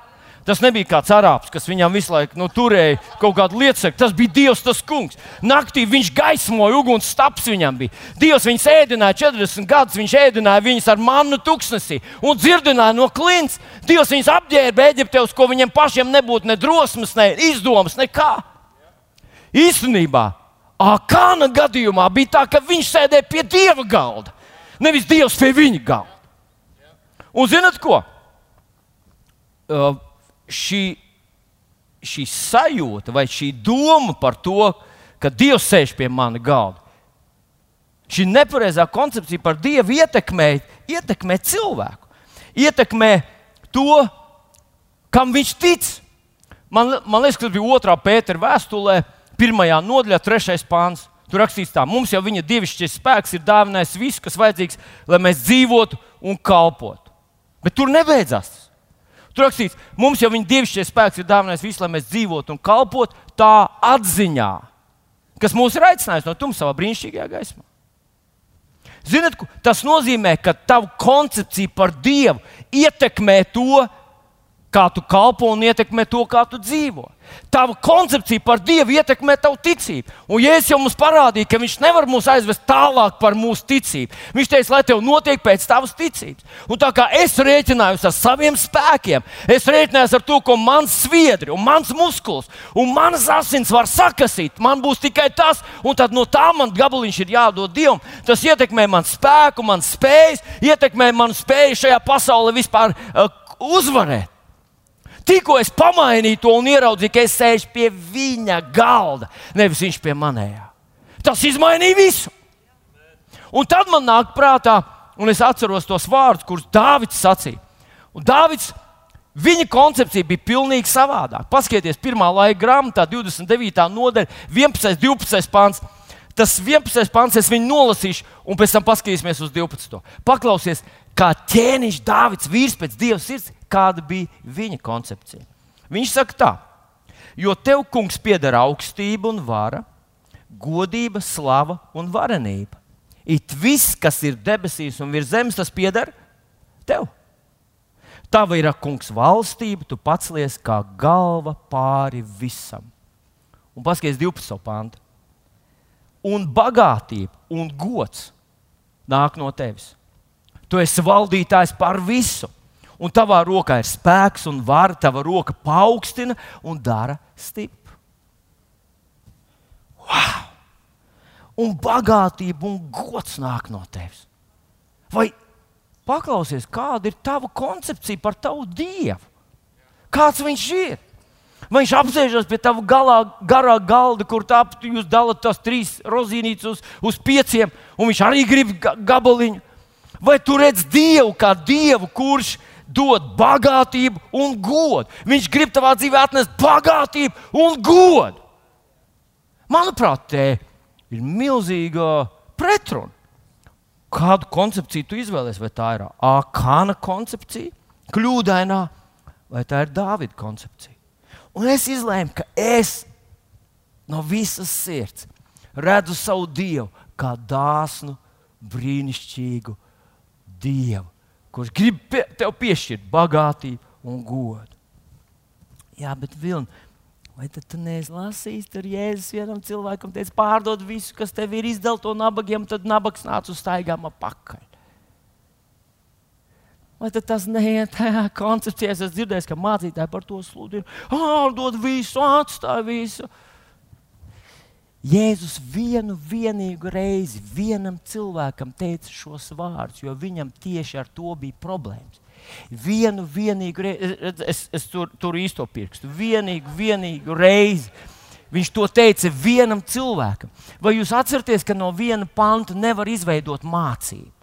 S1: Tas nebija kāds arābs, kas viņam visu laiku nu, turēja kaut kādu lietu. Tas bija Dievs, tas kungs. Naktī viņš gaismoja, uguns stāps viņam bija. Dievs viņus ēdināja 40 gadus, viņš ēdināja viņus ar mannu tuksnesī un dzirdināja no klints. Dievs viņus apģērba Eģiptē, uz ko viņiem pašiem nebūtu ne drosmes, ne izdomas, nekā. Īstenībā, Akāna gadījumā bija tā, ka viņš sēdēja pie dieva galda, nevis dievs pie viņa galda. Un zinat ko? Uh, šī, šī sajūta vai šī doma par to, ka Dievs sēž pie mana galda, šī nepareizā koncepcija par Dievu ietekmē, ietekmē cilvēku, ietekmē to, kam viņš tic. Man, man liekas, tas bija otrā pētera vēstulē, pirmajā nodaļā, trešais pāns. Tur rakstīts, tā mums jau viņa dievišķais spēks ir dāvinājis visu, kas vajadzīgs, lai mēs dzīvotu un kalpotu. Bet tur nebeidzās. Tur rakstīts, mums jau viņa dievišķais spēks ir dāvinājis visu, lai mēs dzīvotu un kalpotu tā atziņā, kas mūs ir aicinājis no tumsa savā brīnišķīgajā gaismā. Ziniet, tas nozīmē, ka tava koncepcija par Dievu ietekmē to, kā tu kalpo un ietekmē to, kā tu dzīvo. Tava koncepcija par Dievu ietekmē tavu ticību. Un Jēzus jau mums parādīja, ka Viņš nevar mūs aizvest tālāk par mūsu ticību. Viņš teica, lai tev notiek pēc tavas ticības. Un tā kā es rēķinājos ar saviem spēkiem, es rēķinājos ar to, ko mans sviedri, mans muskulis un manas asins var sakasīt. Man būs tikai tas, un tad no tā man gabaliņš ir jādod Dievam. Tas ietekmē manu spēku, manu spējas, ietekmē manu spēju šajā pasaulē vispār uh, uzvarēt. Tikko es pamainīju to un ieraudzīju, ka es sēžu pie viņa galda, nevis viņš pie manējā. Tas izmainīja visu. Un tad man nāk prātā, un es atceros tos vārdus, kurus Dārvids sacīja. Un Dārvids, viņa koncepcija bija pilnīgi savādāka. Paskatieties, pirmā laika grāmatā, 29. nodaļa, 11. un 12. pāns. Tas 11. pāns es viņu nolasīšu, un pēc tam paskatīsimies uz 12. Paklausies, kā ķēniņš Dārvids, vīrs pēc dieva sirds, kāda bija viņa koncepcija. Viņš saka tā, jo tev, kungs, pieder augstība un vara, godība, slava un varenība. It viss, kas ir debesīs un virs zemes, tas pieder tev. Tava ir kungs valstība, tu pats lies kā galva pāri visam. Un paskaties 12. pānta. Un bagātība un gods nāk no tevis. Tu esi valdītājs par visu un tavā rokā ir spēks un vara, tava roka paaugstina un dara stipru. Wow! Un bagātība un gods nāk no tevis. Vai paklausies, kāda ir tava koncepcija par tavu dievu? Kāds viņš ir? Vai viņš apsēžas pie tava galā, garā galda, kur tāp, jūs dalāt tās trīs rozīnītes uz, uz pieciem, un viņš arī grib gabaliņu? Vai tu redz Dievu kā Dievu, kurš dod bagātību un godu. Viņš grib tavā dzīvē atnest bagātību un godu. Manuprāt, te ir milzīga pretruna. Kādu koncepciju tu izvēlēsies? Vai tā ir Akāna koncepcija, kļūdainā, vai tā ir Dāvida koncepcija? Un es izlēmu, ka es no visas sirds redzu savu dievu kā dāsnu, brīnišķīgu dievu kurš grib pie, tev piešķirt bagātību un godu. Jā, bet Vilni, vai tad tu neesi lasījis, tur Jēzus vienam cilvēkam teica, pārdod visu, kas tev ir izdalīts no nabagiem, tad nabags nāca uz staigām apakaļ. Vai tas neiet tajā koncepcijā? Es esmu dzirdējis, ka mācītāji par to sludina. Pārdod visu, atstāj visu. Jēzus vienu vienīgu reizi vienam cilvēkam teica šos vārdus, jo viņam tieši ar to bija problēmas. Vienu vienīgu reizi, es, es, tur, tur īsto pirkstu, vienīgu, vienīgu reizi. Viņš to teica vienam cilvēkam. Vai jūs atceraties, ka no viena panta nevar izveidot mācību?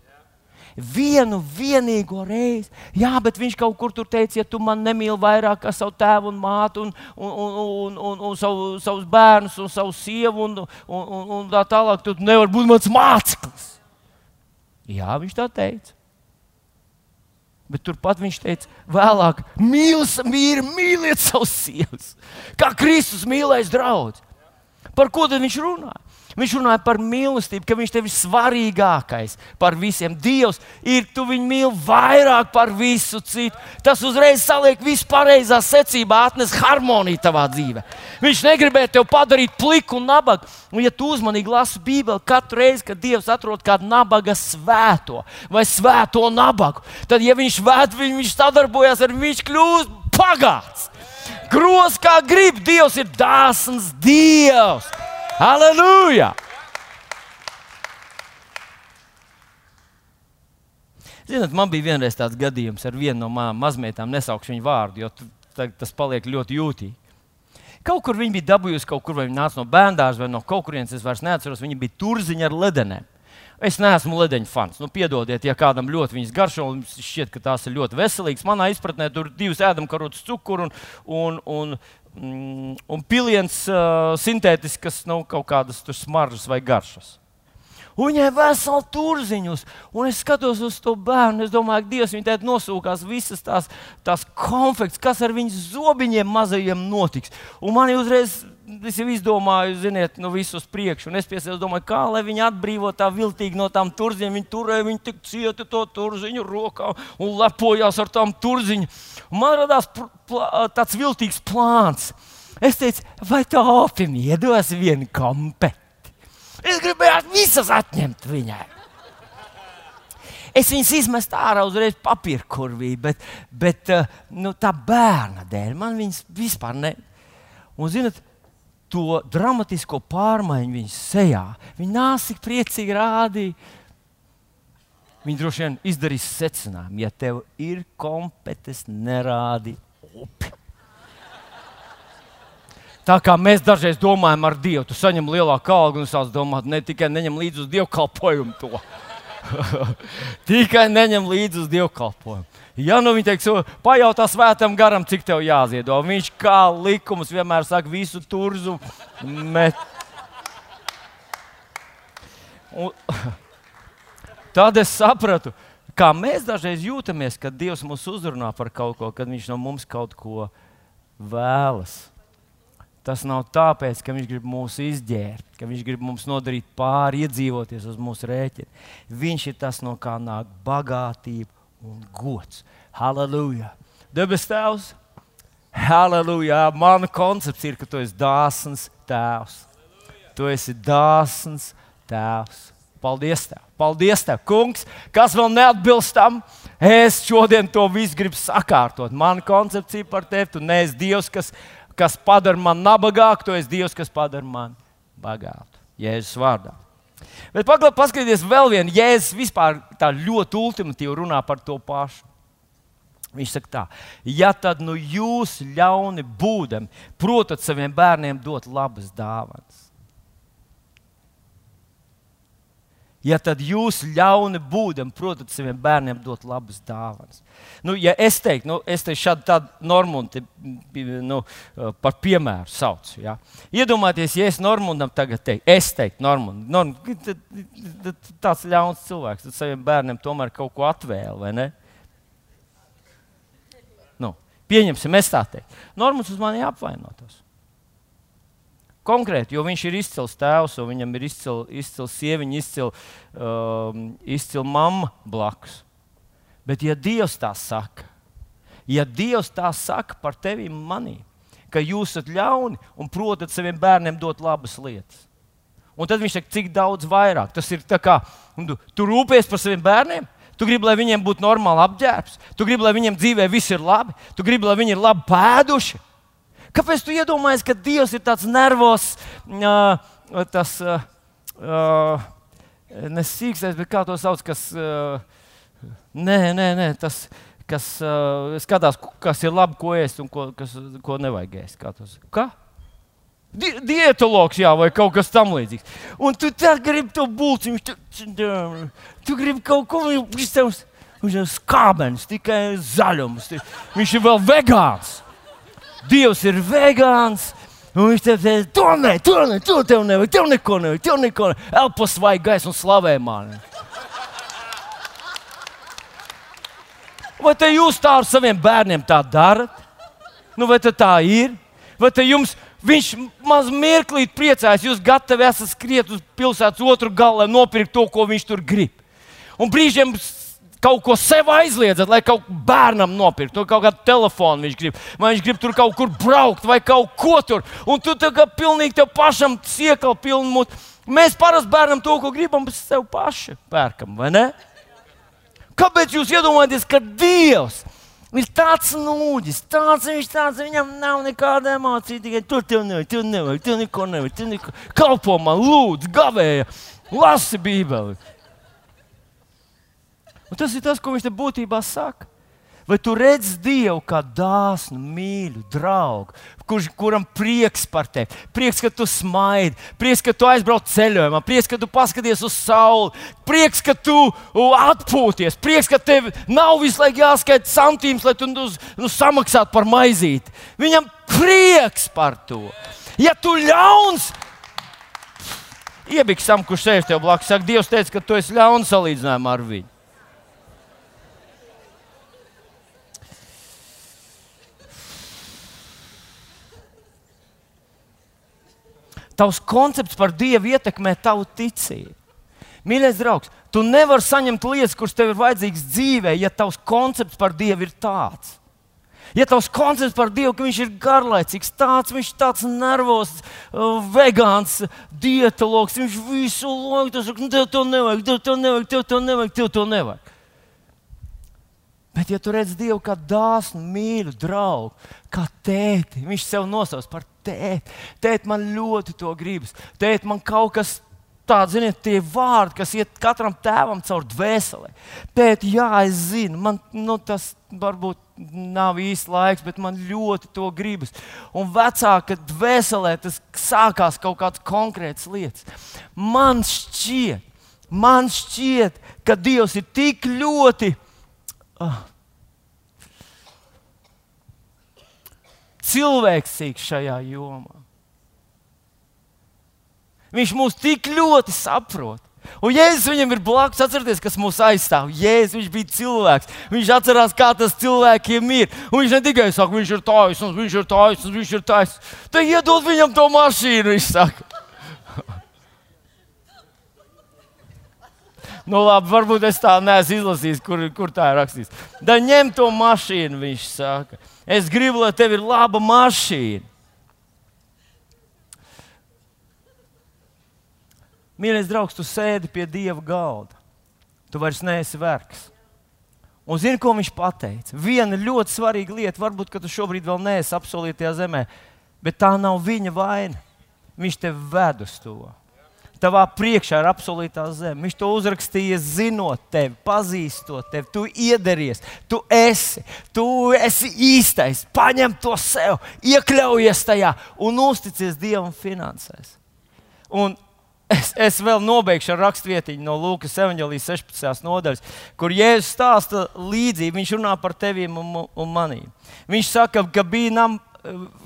S1: Vienu vienīgo reizi. Jā, bet viņš kaut kur tur teica, ja tu man nemīli vairāk kā savu tēvu un mātu, un, un, un, un, un, un savu, savus bērnus, un savu sievu, un, un, un, un tā tālāk, tad nevar būt mans māceklis. Jā, viņš tā teica. Bet turpat viņš teica, vēlāk, mīliet, mīliet savus sievas, kā Kristus mīlēs draugus. Par ko tad viņš runāja? Viņš runāja par mīlestību, ka viņš tev ir svarīgākais par visiem. Dievs ir, tu viņu mīli vairāk par visu citu. Tas uzreiz saliek visu pareizā secībā, atnes harmoniju tavā dzīvē. Viņš negribēja tevi padarīt pliku un nabagu. Un, ja tu uzmanīgi lasi Bībeli, katru reizi, kad Dievs atrod kādu nabaga svēto vai svēto nabagu, tad, ja viņš vēt, viņš sadarbojas ar viņu, viņš kļūst pagāts. Gros kā grib, Dievs ir dāsns Dievs. Halleluja! Ziniet, man bija vienreiz tāds gadījums ar vienu no manām mazmeitām, nesaukšu viņu vārdu, jo tas paliek ļoti jūtīgi. Kaut kur viņa bija dabūjusi, kaut kur viņa nāca no bērnās vai no kaut kurienes, es vairs neatceros. Viņa bija turziņa ar ledenēm. Es neesmu ledeņu fans. Nu, piedodiet, ja kādam ļoti viņas garšo, un šķiet, ka tās ir ļoti veselīgas. Manā izpratnē tur ir divas ēdamkarotas, cukuru un, un, un, mm, un piliens uh, sintētisks, kas nav nu, kaut kādas smaržas vai garšas. Un viņai vesela turziņus, un es skatos uz to bērnu. Es domāju, ka Dievs viņai tādā nosūkās visas tās, tās konfekts, kas ar viņas zobiņiem mazajiem notiks. Un man uzreiz, es jau izdomāju, ziniet, nu visu uz priekšu. Un es piesēju, domāju, kā lai viņi atbrīvo tā viltīgi no tām turziņām. Viņi turēja viņu tik cieti to turziņu rokā un lepojās ar tām turziņām. Man radās tāds viltīgs plāns. Es teicu, vai tā opim iedos vienu kompeti? Es gribēju visas atņemt viņai. Es viņas izmetu ārā uzreiz papīra kurvī, bet, bet eh, nu, tā bērna dēļ man viņas vispār ne. Un, zinat, to dramatisko pārmaiņu viņas sejā. Viņa tik priecīgi rādīja. Viņa droši vien izdarīs secinājumu, ja tev ir kompetence, nerādi upi. Tā kā mēs dažreiz domājam ar Dievu, tu saņem lielāku algu un sāc domāt, ne tikai neņem līdzi uz dievkalpojumu to. tikai neņem līdzi uz dievkalpojumu. Ja nu viņi teiks, pajautā svētam garam, cik tev jāziedo, viņš kā likums vienmēr saka, visu turzu met. Un, tad es sapratu, kā mēs dažreiz jūtamies, kad Dievs mūs uzrunā par kaut ko, kad Viņš no mums kaut ko vēlas. Tas nav tāpēc, ka viņš grib mūs izģērbt, ka viņš grib mums nodarīt pāri, iedzīvoties uz mūsu rēķina. Viņš ir tas, no kā nāk bagātība un gods. Halleluja! Debes Tēvs! Halleluja! Mana koncepts ir, ka tu esi dāsns Tēvs. Tu esi dāsns Tēvs. Paldies Tev! Paldies Tev, Kungs! Kas vēl neatbilst tam? Es šodien to visu gribu sakārtot. Mana koncepcija par Tevi, tu neesi Dievs, kas kas padara mani nabagāku, tu esi Dievs, kas padara mani bagātu. Jēzus vārdā. Bet paskatieties vēl vienu, Jēzus vispār tā ļoti ultimatīvi runā par to pašu. Viņš saka, tā, ja tad nu jūs ļauni būdami, protat saviem bērniem dot labas dāvanas, Ja tad jūs ļauni būdami, protams, saviem bērniem dot labas dāvanas. Nu, ja es teiktu, nu, es te šādu tādu Normundu nu, par piemēru saucu. Ja? Iedomājieties, ja es Normundam tagad teiktu, es teiktu, Normund, Norm, tāds ļauns cilvēks, tad saviem bērniem tomēr kaut ko atvēl, vai ne? Nu, pieņemsim, es tā teiktu. Normunds uz mani apvainotos konkrēti, jo viņš ir izcils tēvs, un viņam ir izcils izcil sieviņa, izcils um, izcil mamma blakus. Bet, ja Dievs tā saka, ja Dievs tā saka par tevi un mani, ka jūs esat ļauni un protat saviem bērniem dot labas lietas, un tad viņš saka, cik daudz vairāk. Tas ir tā kā tu, tu rūpējies par saviem bērniem. Tu gribi, lai viņiem būtu normāli apģērbs, tu gribi, lai viņiem dzīvē viss ir labi, tu gribi, lai viņi ir labi pēduši. Kāpēc tu iedomājies, ka Dievs ir tāds nervos, uh, tas uh, uh, nesīkstais, bet kā to sauc, kas. Uh, nē, nē, nē, tas, kas uh, skatās, kas ir labi, ko ēst un ko, kas, ko nevajag ēst. Kā tas? Kā? Di dietologs, jā, vai kaut kas tamlīdzīgs. Un tu gribi to būciņu, tu, tu, tu gribi kaut ko, viņš tev viņš ir skābens, tikai zaļums. Viņš ir vēl vegāns. Dievs ir vegāns. Un viņš teica, to nē, to nē, to tev nevajag, tev neko nevajag, tev neko nevajag. Elpas vai gaisa un slavē mani. Vai te jūs tā ar saviem bērniem tā darat? Nu, vai tā ir? Vai te jums Viņš maz mirklīt priecājas, jūs gatavi esat skriet uz pilsētas otru galu, lai nopirktu to, ko viņš tur grib. Un brīžiem kaut ko sev aizliedzat, lai kaut ko bērnam nopirktu, kaut kādu telefonu viņš grib, vai viņš grib tur kaut kur braukt, vai kaut ko tur. Un tu tā kā pilnīgi tev pašam siekal pilnu mutu. Mēs parasti bērnam to, ko gribam, bet sev paši pērkam, vai ne? Kāpēc jūs iedomājaties, ka Dievs ir tāds nūģis, tāds viņš tāds, viņam nav nekāda emocija. Tikai tur tev nevajag, tur nevajag, tur neko nevajag. Tur neko. Kalpo man, lūdzu, gavēja, lasi Bībeli. Un tas ir tas, ko viņš te būtībā saka. Vai tu redzi Dievu kā dāsnu, mīļu draugu, kurš, kuram prieks par tevi? Prieks, ka tu smaidi, prieks, ka tu aizbrauc ceļojumā, prieks, ka tu paskaties uz sauli, prieks, ka tu atpūties, prieks, ka tev nav visu laiku jāskaita santīms, lai tu nu, nu, samaksātu par maizīti. Viņam prieks par to. Ja tu ļauns, iebiksam, kurš sēž tev blakus, saka, Dievs teica, ka tu esi ļauns salīdzinājumā ar viņu. Tavs koncepts par Dievu ietekmē tavu ticību. Mīļais draugs, tu nevari saņemt lietas, kuras tev ir vajadzīgas dzīvē, ja tavs koncepts par Dievu ir tāds. Ja tavs koncepts par Dievu, ka viņš ir garlaicīgs, tāds, viņš ir tāds nervos, uh, vegāns, dietologs, viņš visu laiku tas saka, tev to nevajag, tev to nevajag, tev to nevajag, tev to nevajag. Bet, ja tu redz Dievu kā dāsnu, mīļu draugu, kā tēti, viņš sev nosauc par tēti. Tēti, man ļoti to gribas. Tēti, man kaut kas tāds, ziniet, tie vārdi, kas iet katram tēvam caur dvēseli. Tēti, jā, es zinu, man nu, tas varbūt nav īsti laiks, bet man ļoti to gribas. Un vecāka dvēselē tas sākās kaut kādas konkrētas lietas. Man šķiet, man šķiet, ka Dievs ir tik ļoti oh, cilvēcīgs šajā jomā. Viņš mūs tik ļoti saprot. Un Jēzus viņam ir blakus, atcerieties, kas mūs aizstāv. Jēzus viņš bija cilvēks. Viņš atcerās, kā tas cilvēkiem ir. Un viņš ne tikai saka, viņš ir taisnīgs, viņš ir taisnīgs, viņš ir taisnīgs. Tad iedod viņam to mašīnu, viņš saka. Nu, labi, varbūt es tā neesmu izlasījis, kur, kur tā ir rakstīts. Da ņem to mašīnu, viņš saka. Es gribu, lai tev ir laba mašīna. Mīļais draugs, tu sēdi pie dieva galda. Tu vairs neesi vergs. Un zini, ko viņš teica? Viena ļoti svarīga lieta, varbūt, ka tu šobrīd vēl neesi apsolītajā zemē, bet tā nav viņa vaina. Viņš tev ved uz to. Tavā priekšā ir absolūtā zeme. Viņš to uzrakstīja, zinot tevi, pazīstot tevi. Tu iederties, tu esi, tu esi īstais. Paņem to sev, iekļaujies tajā un uzticies Dievam finansēs. Un es, es vēl nobeigšu ar rakstvietiņu no Lūkas 16. nodaļas, kur Jēzus stāsta līdzību. Viņš runā par tevi un, un manī. Viņš saka, ka bija nam,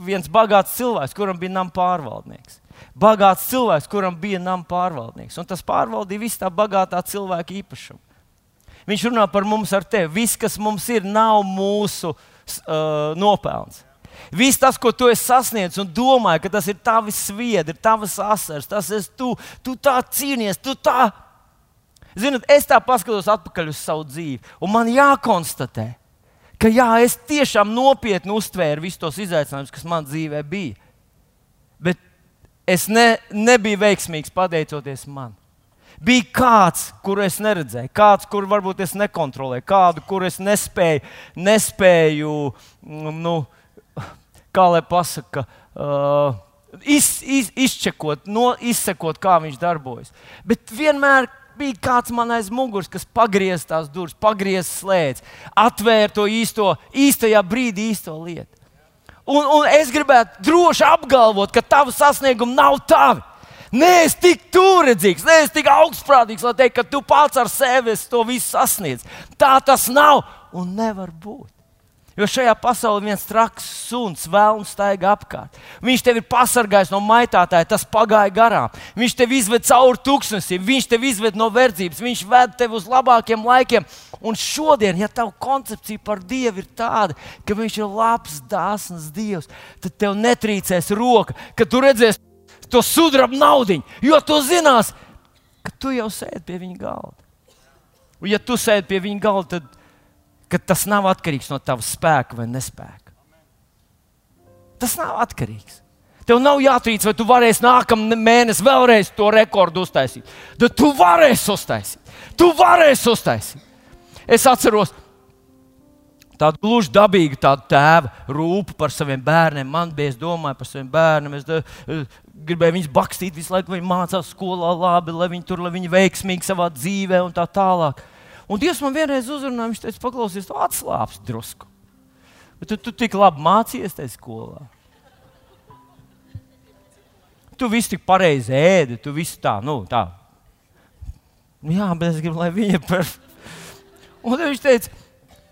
S1: viens bagāts cilvēks, kuram bija nama pārvaldnieks bagāts cilvēks, kuram bija nama pārvaldnieks. Un tas pārvaldīja visu tā bagātā cilvēka īpašumu. Viņš runā par mums ar tevi. Viss, kas mums ir, nav mūsu uh, nopelns. Viss tas, ko tu esi sasniedzis un domāji, ka tas ir tavs sviedri, tavs asars, tas ir tu, tu tā cīnies, tu tā. Ziniet, es tā paskatos atpakaļ uz savu dzīvi, un man jākonstatē, ka jā, es tiešām nopietni uztvēru visus tos izaicinājumus, kas man dzīvē bija. Es ne, nebiju veiksmīgs pateicoties man. Bija kāds, kuru es neredzēju, kāds, kuru varbūt es nekontrolēju, kādu, kuru es nespēju, nespēju mm, nu, kā lai pasakā, uh, iz, iz, izčekot, no, izsekot, kā viņš darbojas. Bet vienmēr bija kāds man aiz muguras, kas pagriez tās durvis, pagriez slēdz, atvēra to īsto, īstajā brīdī īsto lietu. Un, un es gribētu droši apgalvot, ka tavu sasniegumu nav tavi. Nē, es tik turedzīgs, nē, es tik augstprātīgs, lai teiktu, ka tu pats ar sevi to visu sasniedz. Tā tas nav un nevar būt. Jo šajā pasaulē viens traks suns vēlams staigā apkārt. Viņš tevi ir pasargājis no maitātāja, tas pagāja garām. Viņš tevi izved cauri tūkstnesim, viņš tevi izved no verdzības, viņš ved tevi uz labākiem laikiem. Un šodien, ja tava koncepcija par Dievu ir tāda, ka Viņš ir labs, dāsns Dievs, tad tev netrīcēs roka, kad tu redzēsi to sudraba naudu, jo tu zinās, ka tu jau sēdi pie viņa galda. Un, ja tu sēdi pie viņa galda, tad tas nav atkarīgs no tava spēka vai nespēka. Tas nav atkarīgs. Tev nav jātrīc, vai tu varēsi nākamā mēnesī vēlreiz to rekordu uztaisīt. Tad tu varēsi uztaisīt. Tu varēsi uztaisīt. Es atceros tādu gluži dabīgu tādu tēva rūpu par saviem bērniem. Man bija, es domāju par saviem bērniem. Es de, gribēju viņus bakstīt visu laiku, lai viņi mācās skolā labi, lai viņi tur, lai viņi veiksmīgi savā dzīvē un tā tālāk. Un Dievs man vienreiz uzrunāja, viņš teica, paklausies, tu atslābsti drusku. Bet tu, tu tik labi mācījies tajā skolā. Tu visu tik pareizi ēdi, tu visu tā, nu, tā. Jā, bet es gribu, lai viņi ir perfekti. Un viņš teica,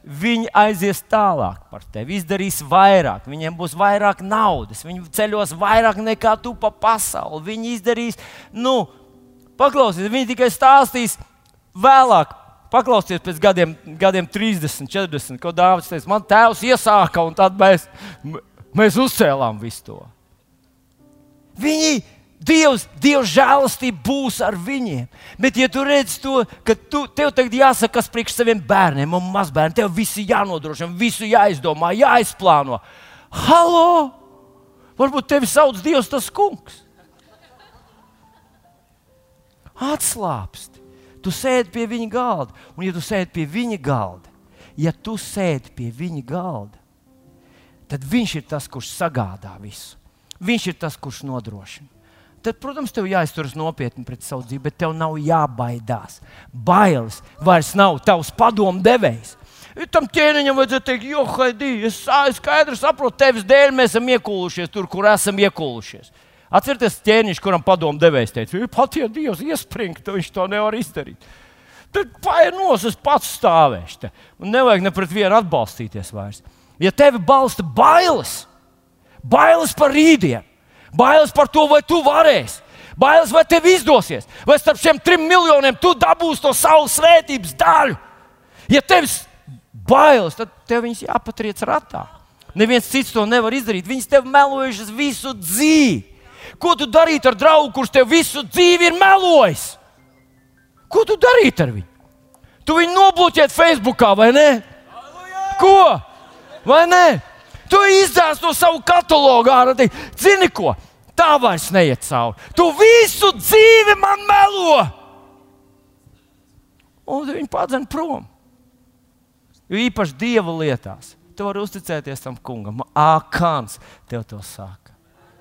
S1: viņi aizies tālāk par tevi, izdarīs vairāk, viņiem būs vairāk naudas, viņi ceļos vairāk nekā tu pa pasauli. Viņi izdarīs, nu, paklausies, viņi tikai stāstīs vēlāk Paklausieties, pēc gadiem, gadiem 30, 40, ko Dārvids teica, man tēvs iesāka, un tad mēs, mēs uzcēlām visu to. Viņi, Dievs, Dieva žēlastība būs ar viņiem. Bet, ja tu redz to, ka tu, tev tagad jāsaka, kas priekš saviem bērniem un mazbērniem, tev viss ir jānodrošina, visu jāizdomā, jāizplāno. Halo! Varbūt tevi sauc Dievs tas kungs. Atslābst. Tu sēdi pie viņa galda, un ja tu sēdi pie viņa galda, ja tu sēdi pie viņa galda, tad viņš ir tas, kurš sagādā visu. Viņš ir tas, kurš nodrošina. Tad, protams, tev jāizturas nopietni pret savu dzīvi, bet tev nav jābaidās. Bailes vairs nav tavs padomu devējs. Tam ķēniņam vajadzēja teikt, jo, Haidī, es skaidri saprotu, tevis dēļ mēs esam iekūlušies tur, kur esam iekūlušies. Atcerieties, ķēniņš, kuram padomu devējs teica, pat ja Dievs iespringt, viņš to nevar izdarīt. Tad paiet es pats stāvēšu. Te. Un nevajag ne pret vienu atbalstīties vairs. Ja tevi balsta bailes, bailes par rītdienu, bailes par to, vai tu varēsi, bailes, vai tev izdosies, vai starp šiem trim miljoniem tu dabūsi to savas svētības daļu. Ja tev ir bailes, tad tev viņas jāpatriec ratā. Neviens cits to nevar izdarīt. Viņas tev melojušas visu dzīvi. Ko tu darītu ar draugu, kurš tev visu dzīvi ir melojis? Ko tu darītu ar viņu? Tu viņu nobloķētu Facebookā vai ne? Ko? Vai ne? Tu izdāsi no savu katalogu ārā. Zini ko? Tā vairs neiet cauri. Tu visu dzīvi man melo! Un viņi padzēna prom. Jo īpaši dieva lietās. Tu vari uzticēties tam kungam. Ākāns tev to saka.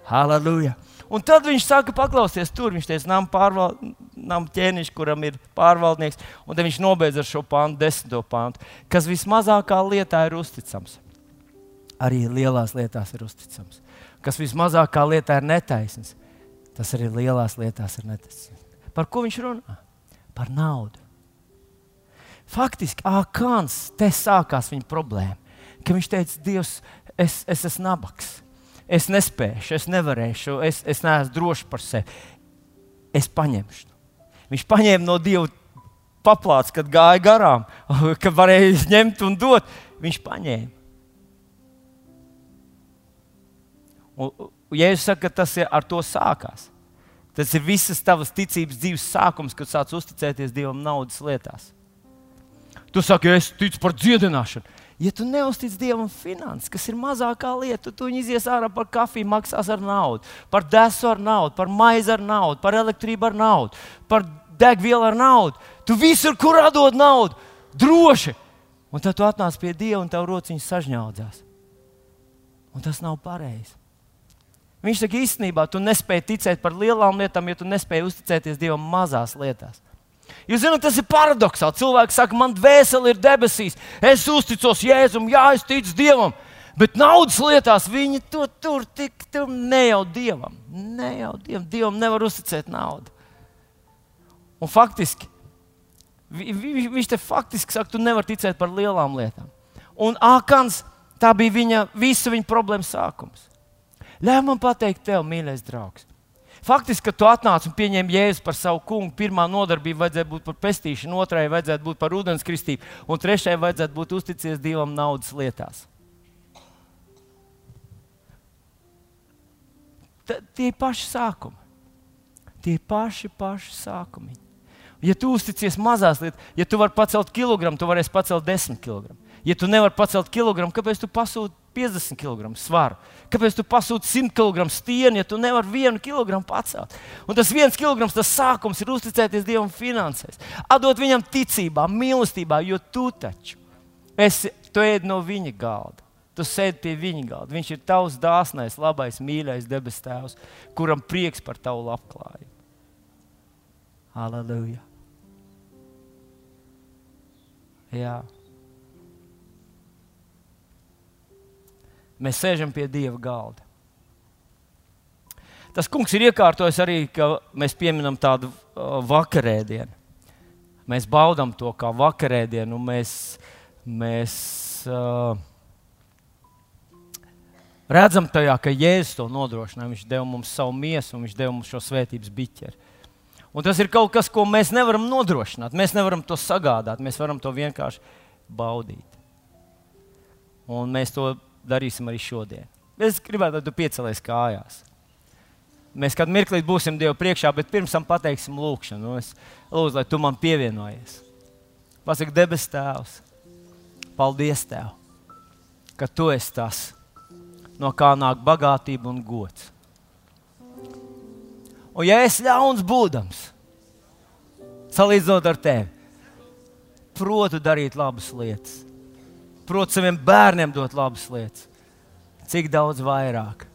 S1: Halleluja! Un tad viņš saka, paklausies, tur viņš teica, nam, pārval, nam ķēniņš, kuram ir pārvaldnieks, un viņš nobeidz ar šo pāntu, desmito pāntu, kas vismazākā lietā ir uzticams. Arī lielās lietās ir uzticams. Kas vismazākā lietā ir netaisnīgs, tas arī lielās lietās ir netaisnīgs. Par ko viņš runā? Par naudu. Faktiski, Akāns te sākās viņa problēma. Ka viņš teica, Dievs, es, es esmu nabaks es nespēšu, es nevarēšu, es, es neesmu drošs par sevi. Es paņemšu. Viņš paņēma no Dieva paplāts, kad gāja garām, kad varēja ņemt un dot. Viņš paņēma. Un, ja es saku, ka tas ir ar to sākās, tas ir visas tavas ticības dzīves sākums, kad sāc uzticēties Dievam naudas lietās. Tu saki, es ticu par dziedināšanu. Ja tu neuztic Dievam finanses, kas ir mazākā lieta, tu viņu izies ārā par kafiju, maksās ar naudu, par desu ar naudu, par maizi ar naudu, par elektrību ar naudu, par degvielu ar naudu. Tu visur, kur atdod naudu, droši. Un tad tu atnāc pie Dieva un tev rociņš sažņaudzās. Un tas nav pareizi. Viņš saka, īstenībā tu nespēji ticēt par lielām lietām, ja tu nespēji uzticēties Dievam mazās lietās. Jūs zināt, tas ir paradoxāli. Cilvēki saka, man dvēsele ir debesīs, es uzticos Jēzum, jā, es ticu Dievam. Bet naudas lietās viņi to tur tik tur ne jau Dievam. Ne jau Dievam. Dievam nevar uzticēt naudu. Un faktiski, vi, vi, viņš te faktiski saka, tu nevari ticēt par lielām lietām. Un Ākans, tā bija viņa, visa viņa problēma sākums. Ļauj man pateikt, tev, mīļais draugs. Faktiski, kad tu atnāc un pieņem jēzu par savu kungu, pirmā nodarbība vajadzēja būt par pestīšanu, otrai vajadzētu būt par ūdenskristību, un trešai vajadzētu būt uzticies Dievam naudas lietās. T tie ir paši sākumi. Tie ir paši, paši sākumi. Ja tu uzticies mazās lietās, ja tu vari pacelt kilogramu, tu varēsi pacelt desmit kilogramu. Ja tu nevari pacelt kilogramu, kāpēc tu pasūti 50 kg svaru? Kāpēc tu pasūti 100 kg stieni, ja tu nevari vienu kilogramu pacelt? Un tas viens kilograms, tas sākums ir uzticēties Dievam finansēs, atdot viņam ticībā, mīlestībā, jo tu taču esi, tu ēd no viņa galda. Tu sēdi pie viņa galda. Viņš ir tavs dāsnais, labais, mīļais debes tēvs, kuram prieks par tavu labklājību. Halleluja! Jā. Mēs sēžam pie Dieva galda. Tas kungs ir iekārtojis arī, ka mēs pieminam tādu uh, vakarēdienu. Mēs baudām to kā vakarēdienu, un mēs, mēs uh, redzam tajā, ka Jēzus to nodrošināja. Viņš deva mums savu miesu, un viņš deva mums šo svētības biķeri. Un tas ir kaut kas, ko mēs nevaram nodrošināt. Mēs nevaram to sagādāt, mēs varam to vienkārši baudīt. Un mēs to darīsim arī šodien. Es gribētu, lai tu piecelies kājās. Mēs kādu mirkli būsim Dievu priekšā, bet pirms tam pateiksim lūgšanu. Nu, es lūdzu, lai tu man pievienojies. Pasaki, debes Tēvs, paldies Tev, ka Tu esi tas, no kā nāk bagātība un gods. Un ja es ļauns būdams, salīdzinot ar Tevi, protu darīt labas lietas prot saviem bērniem dot labas lietas. Cik daudz vairāk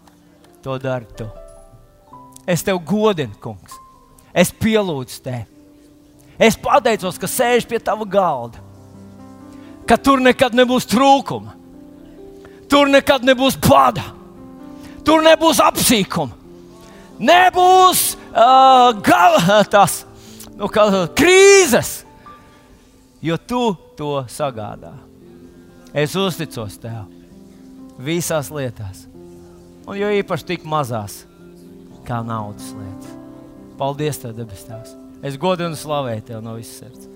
S1: to dari tu? Es tev godinu, kungs. Es pielūdzu tevi. Es pateicos, ka sēž pie tava galda, ka tur nekad nebūs trūkuma, tur nekad nebūs bada, tur nebūs apsīkuma, nebūs uh, gala, tas, nu, krīzes, jo tu to sagādā. Es uzticos tev visās lietās, un jo īpaši tik mazās, kā naudas lietas. Paldies, Tev, debes Tēvs! Es godinu un slavēju Tev no visas sirds.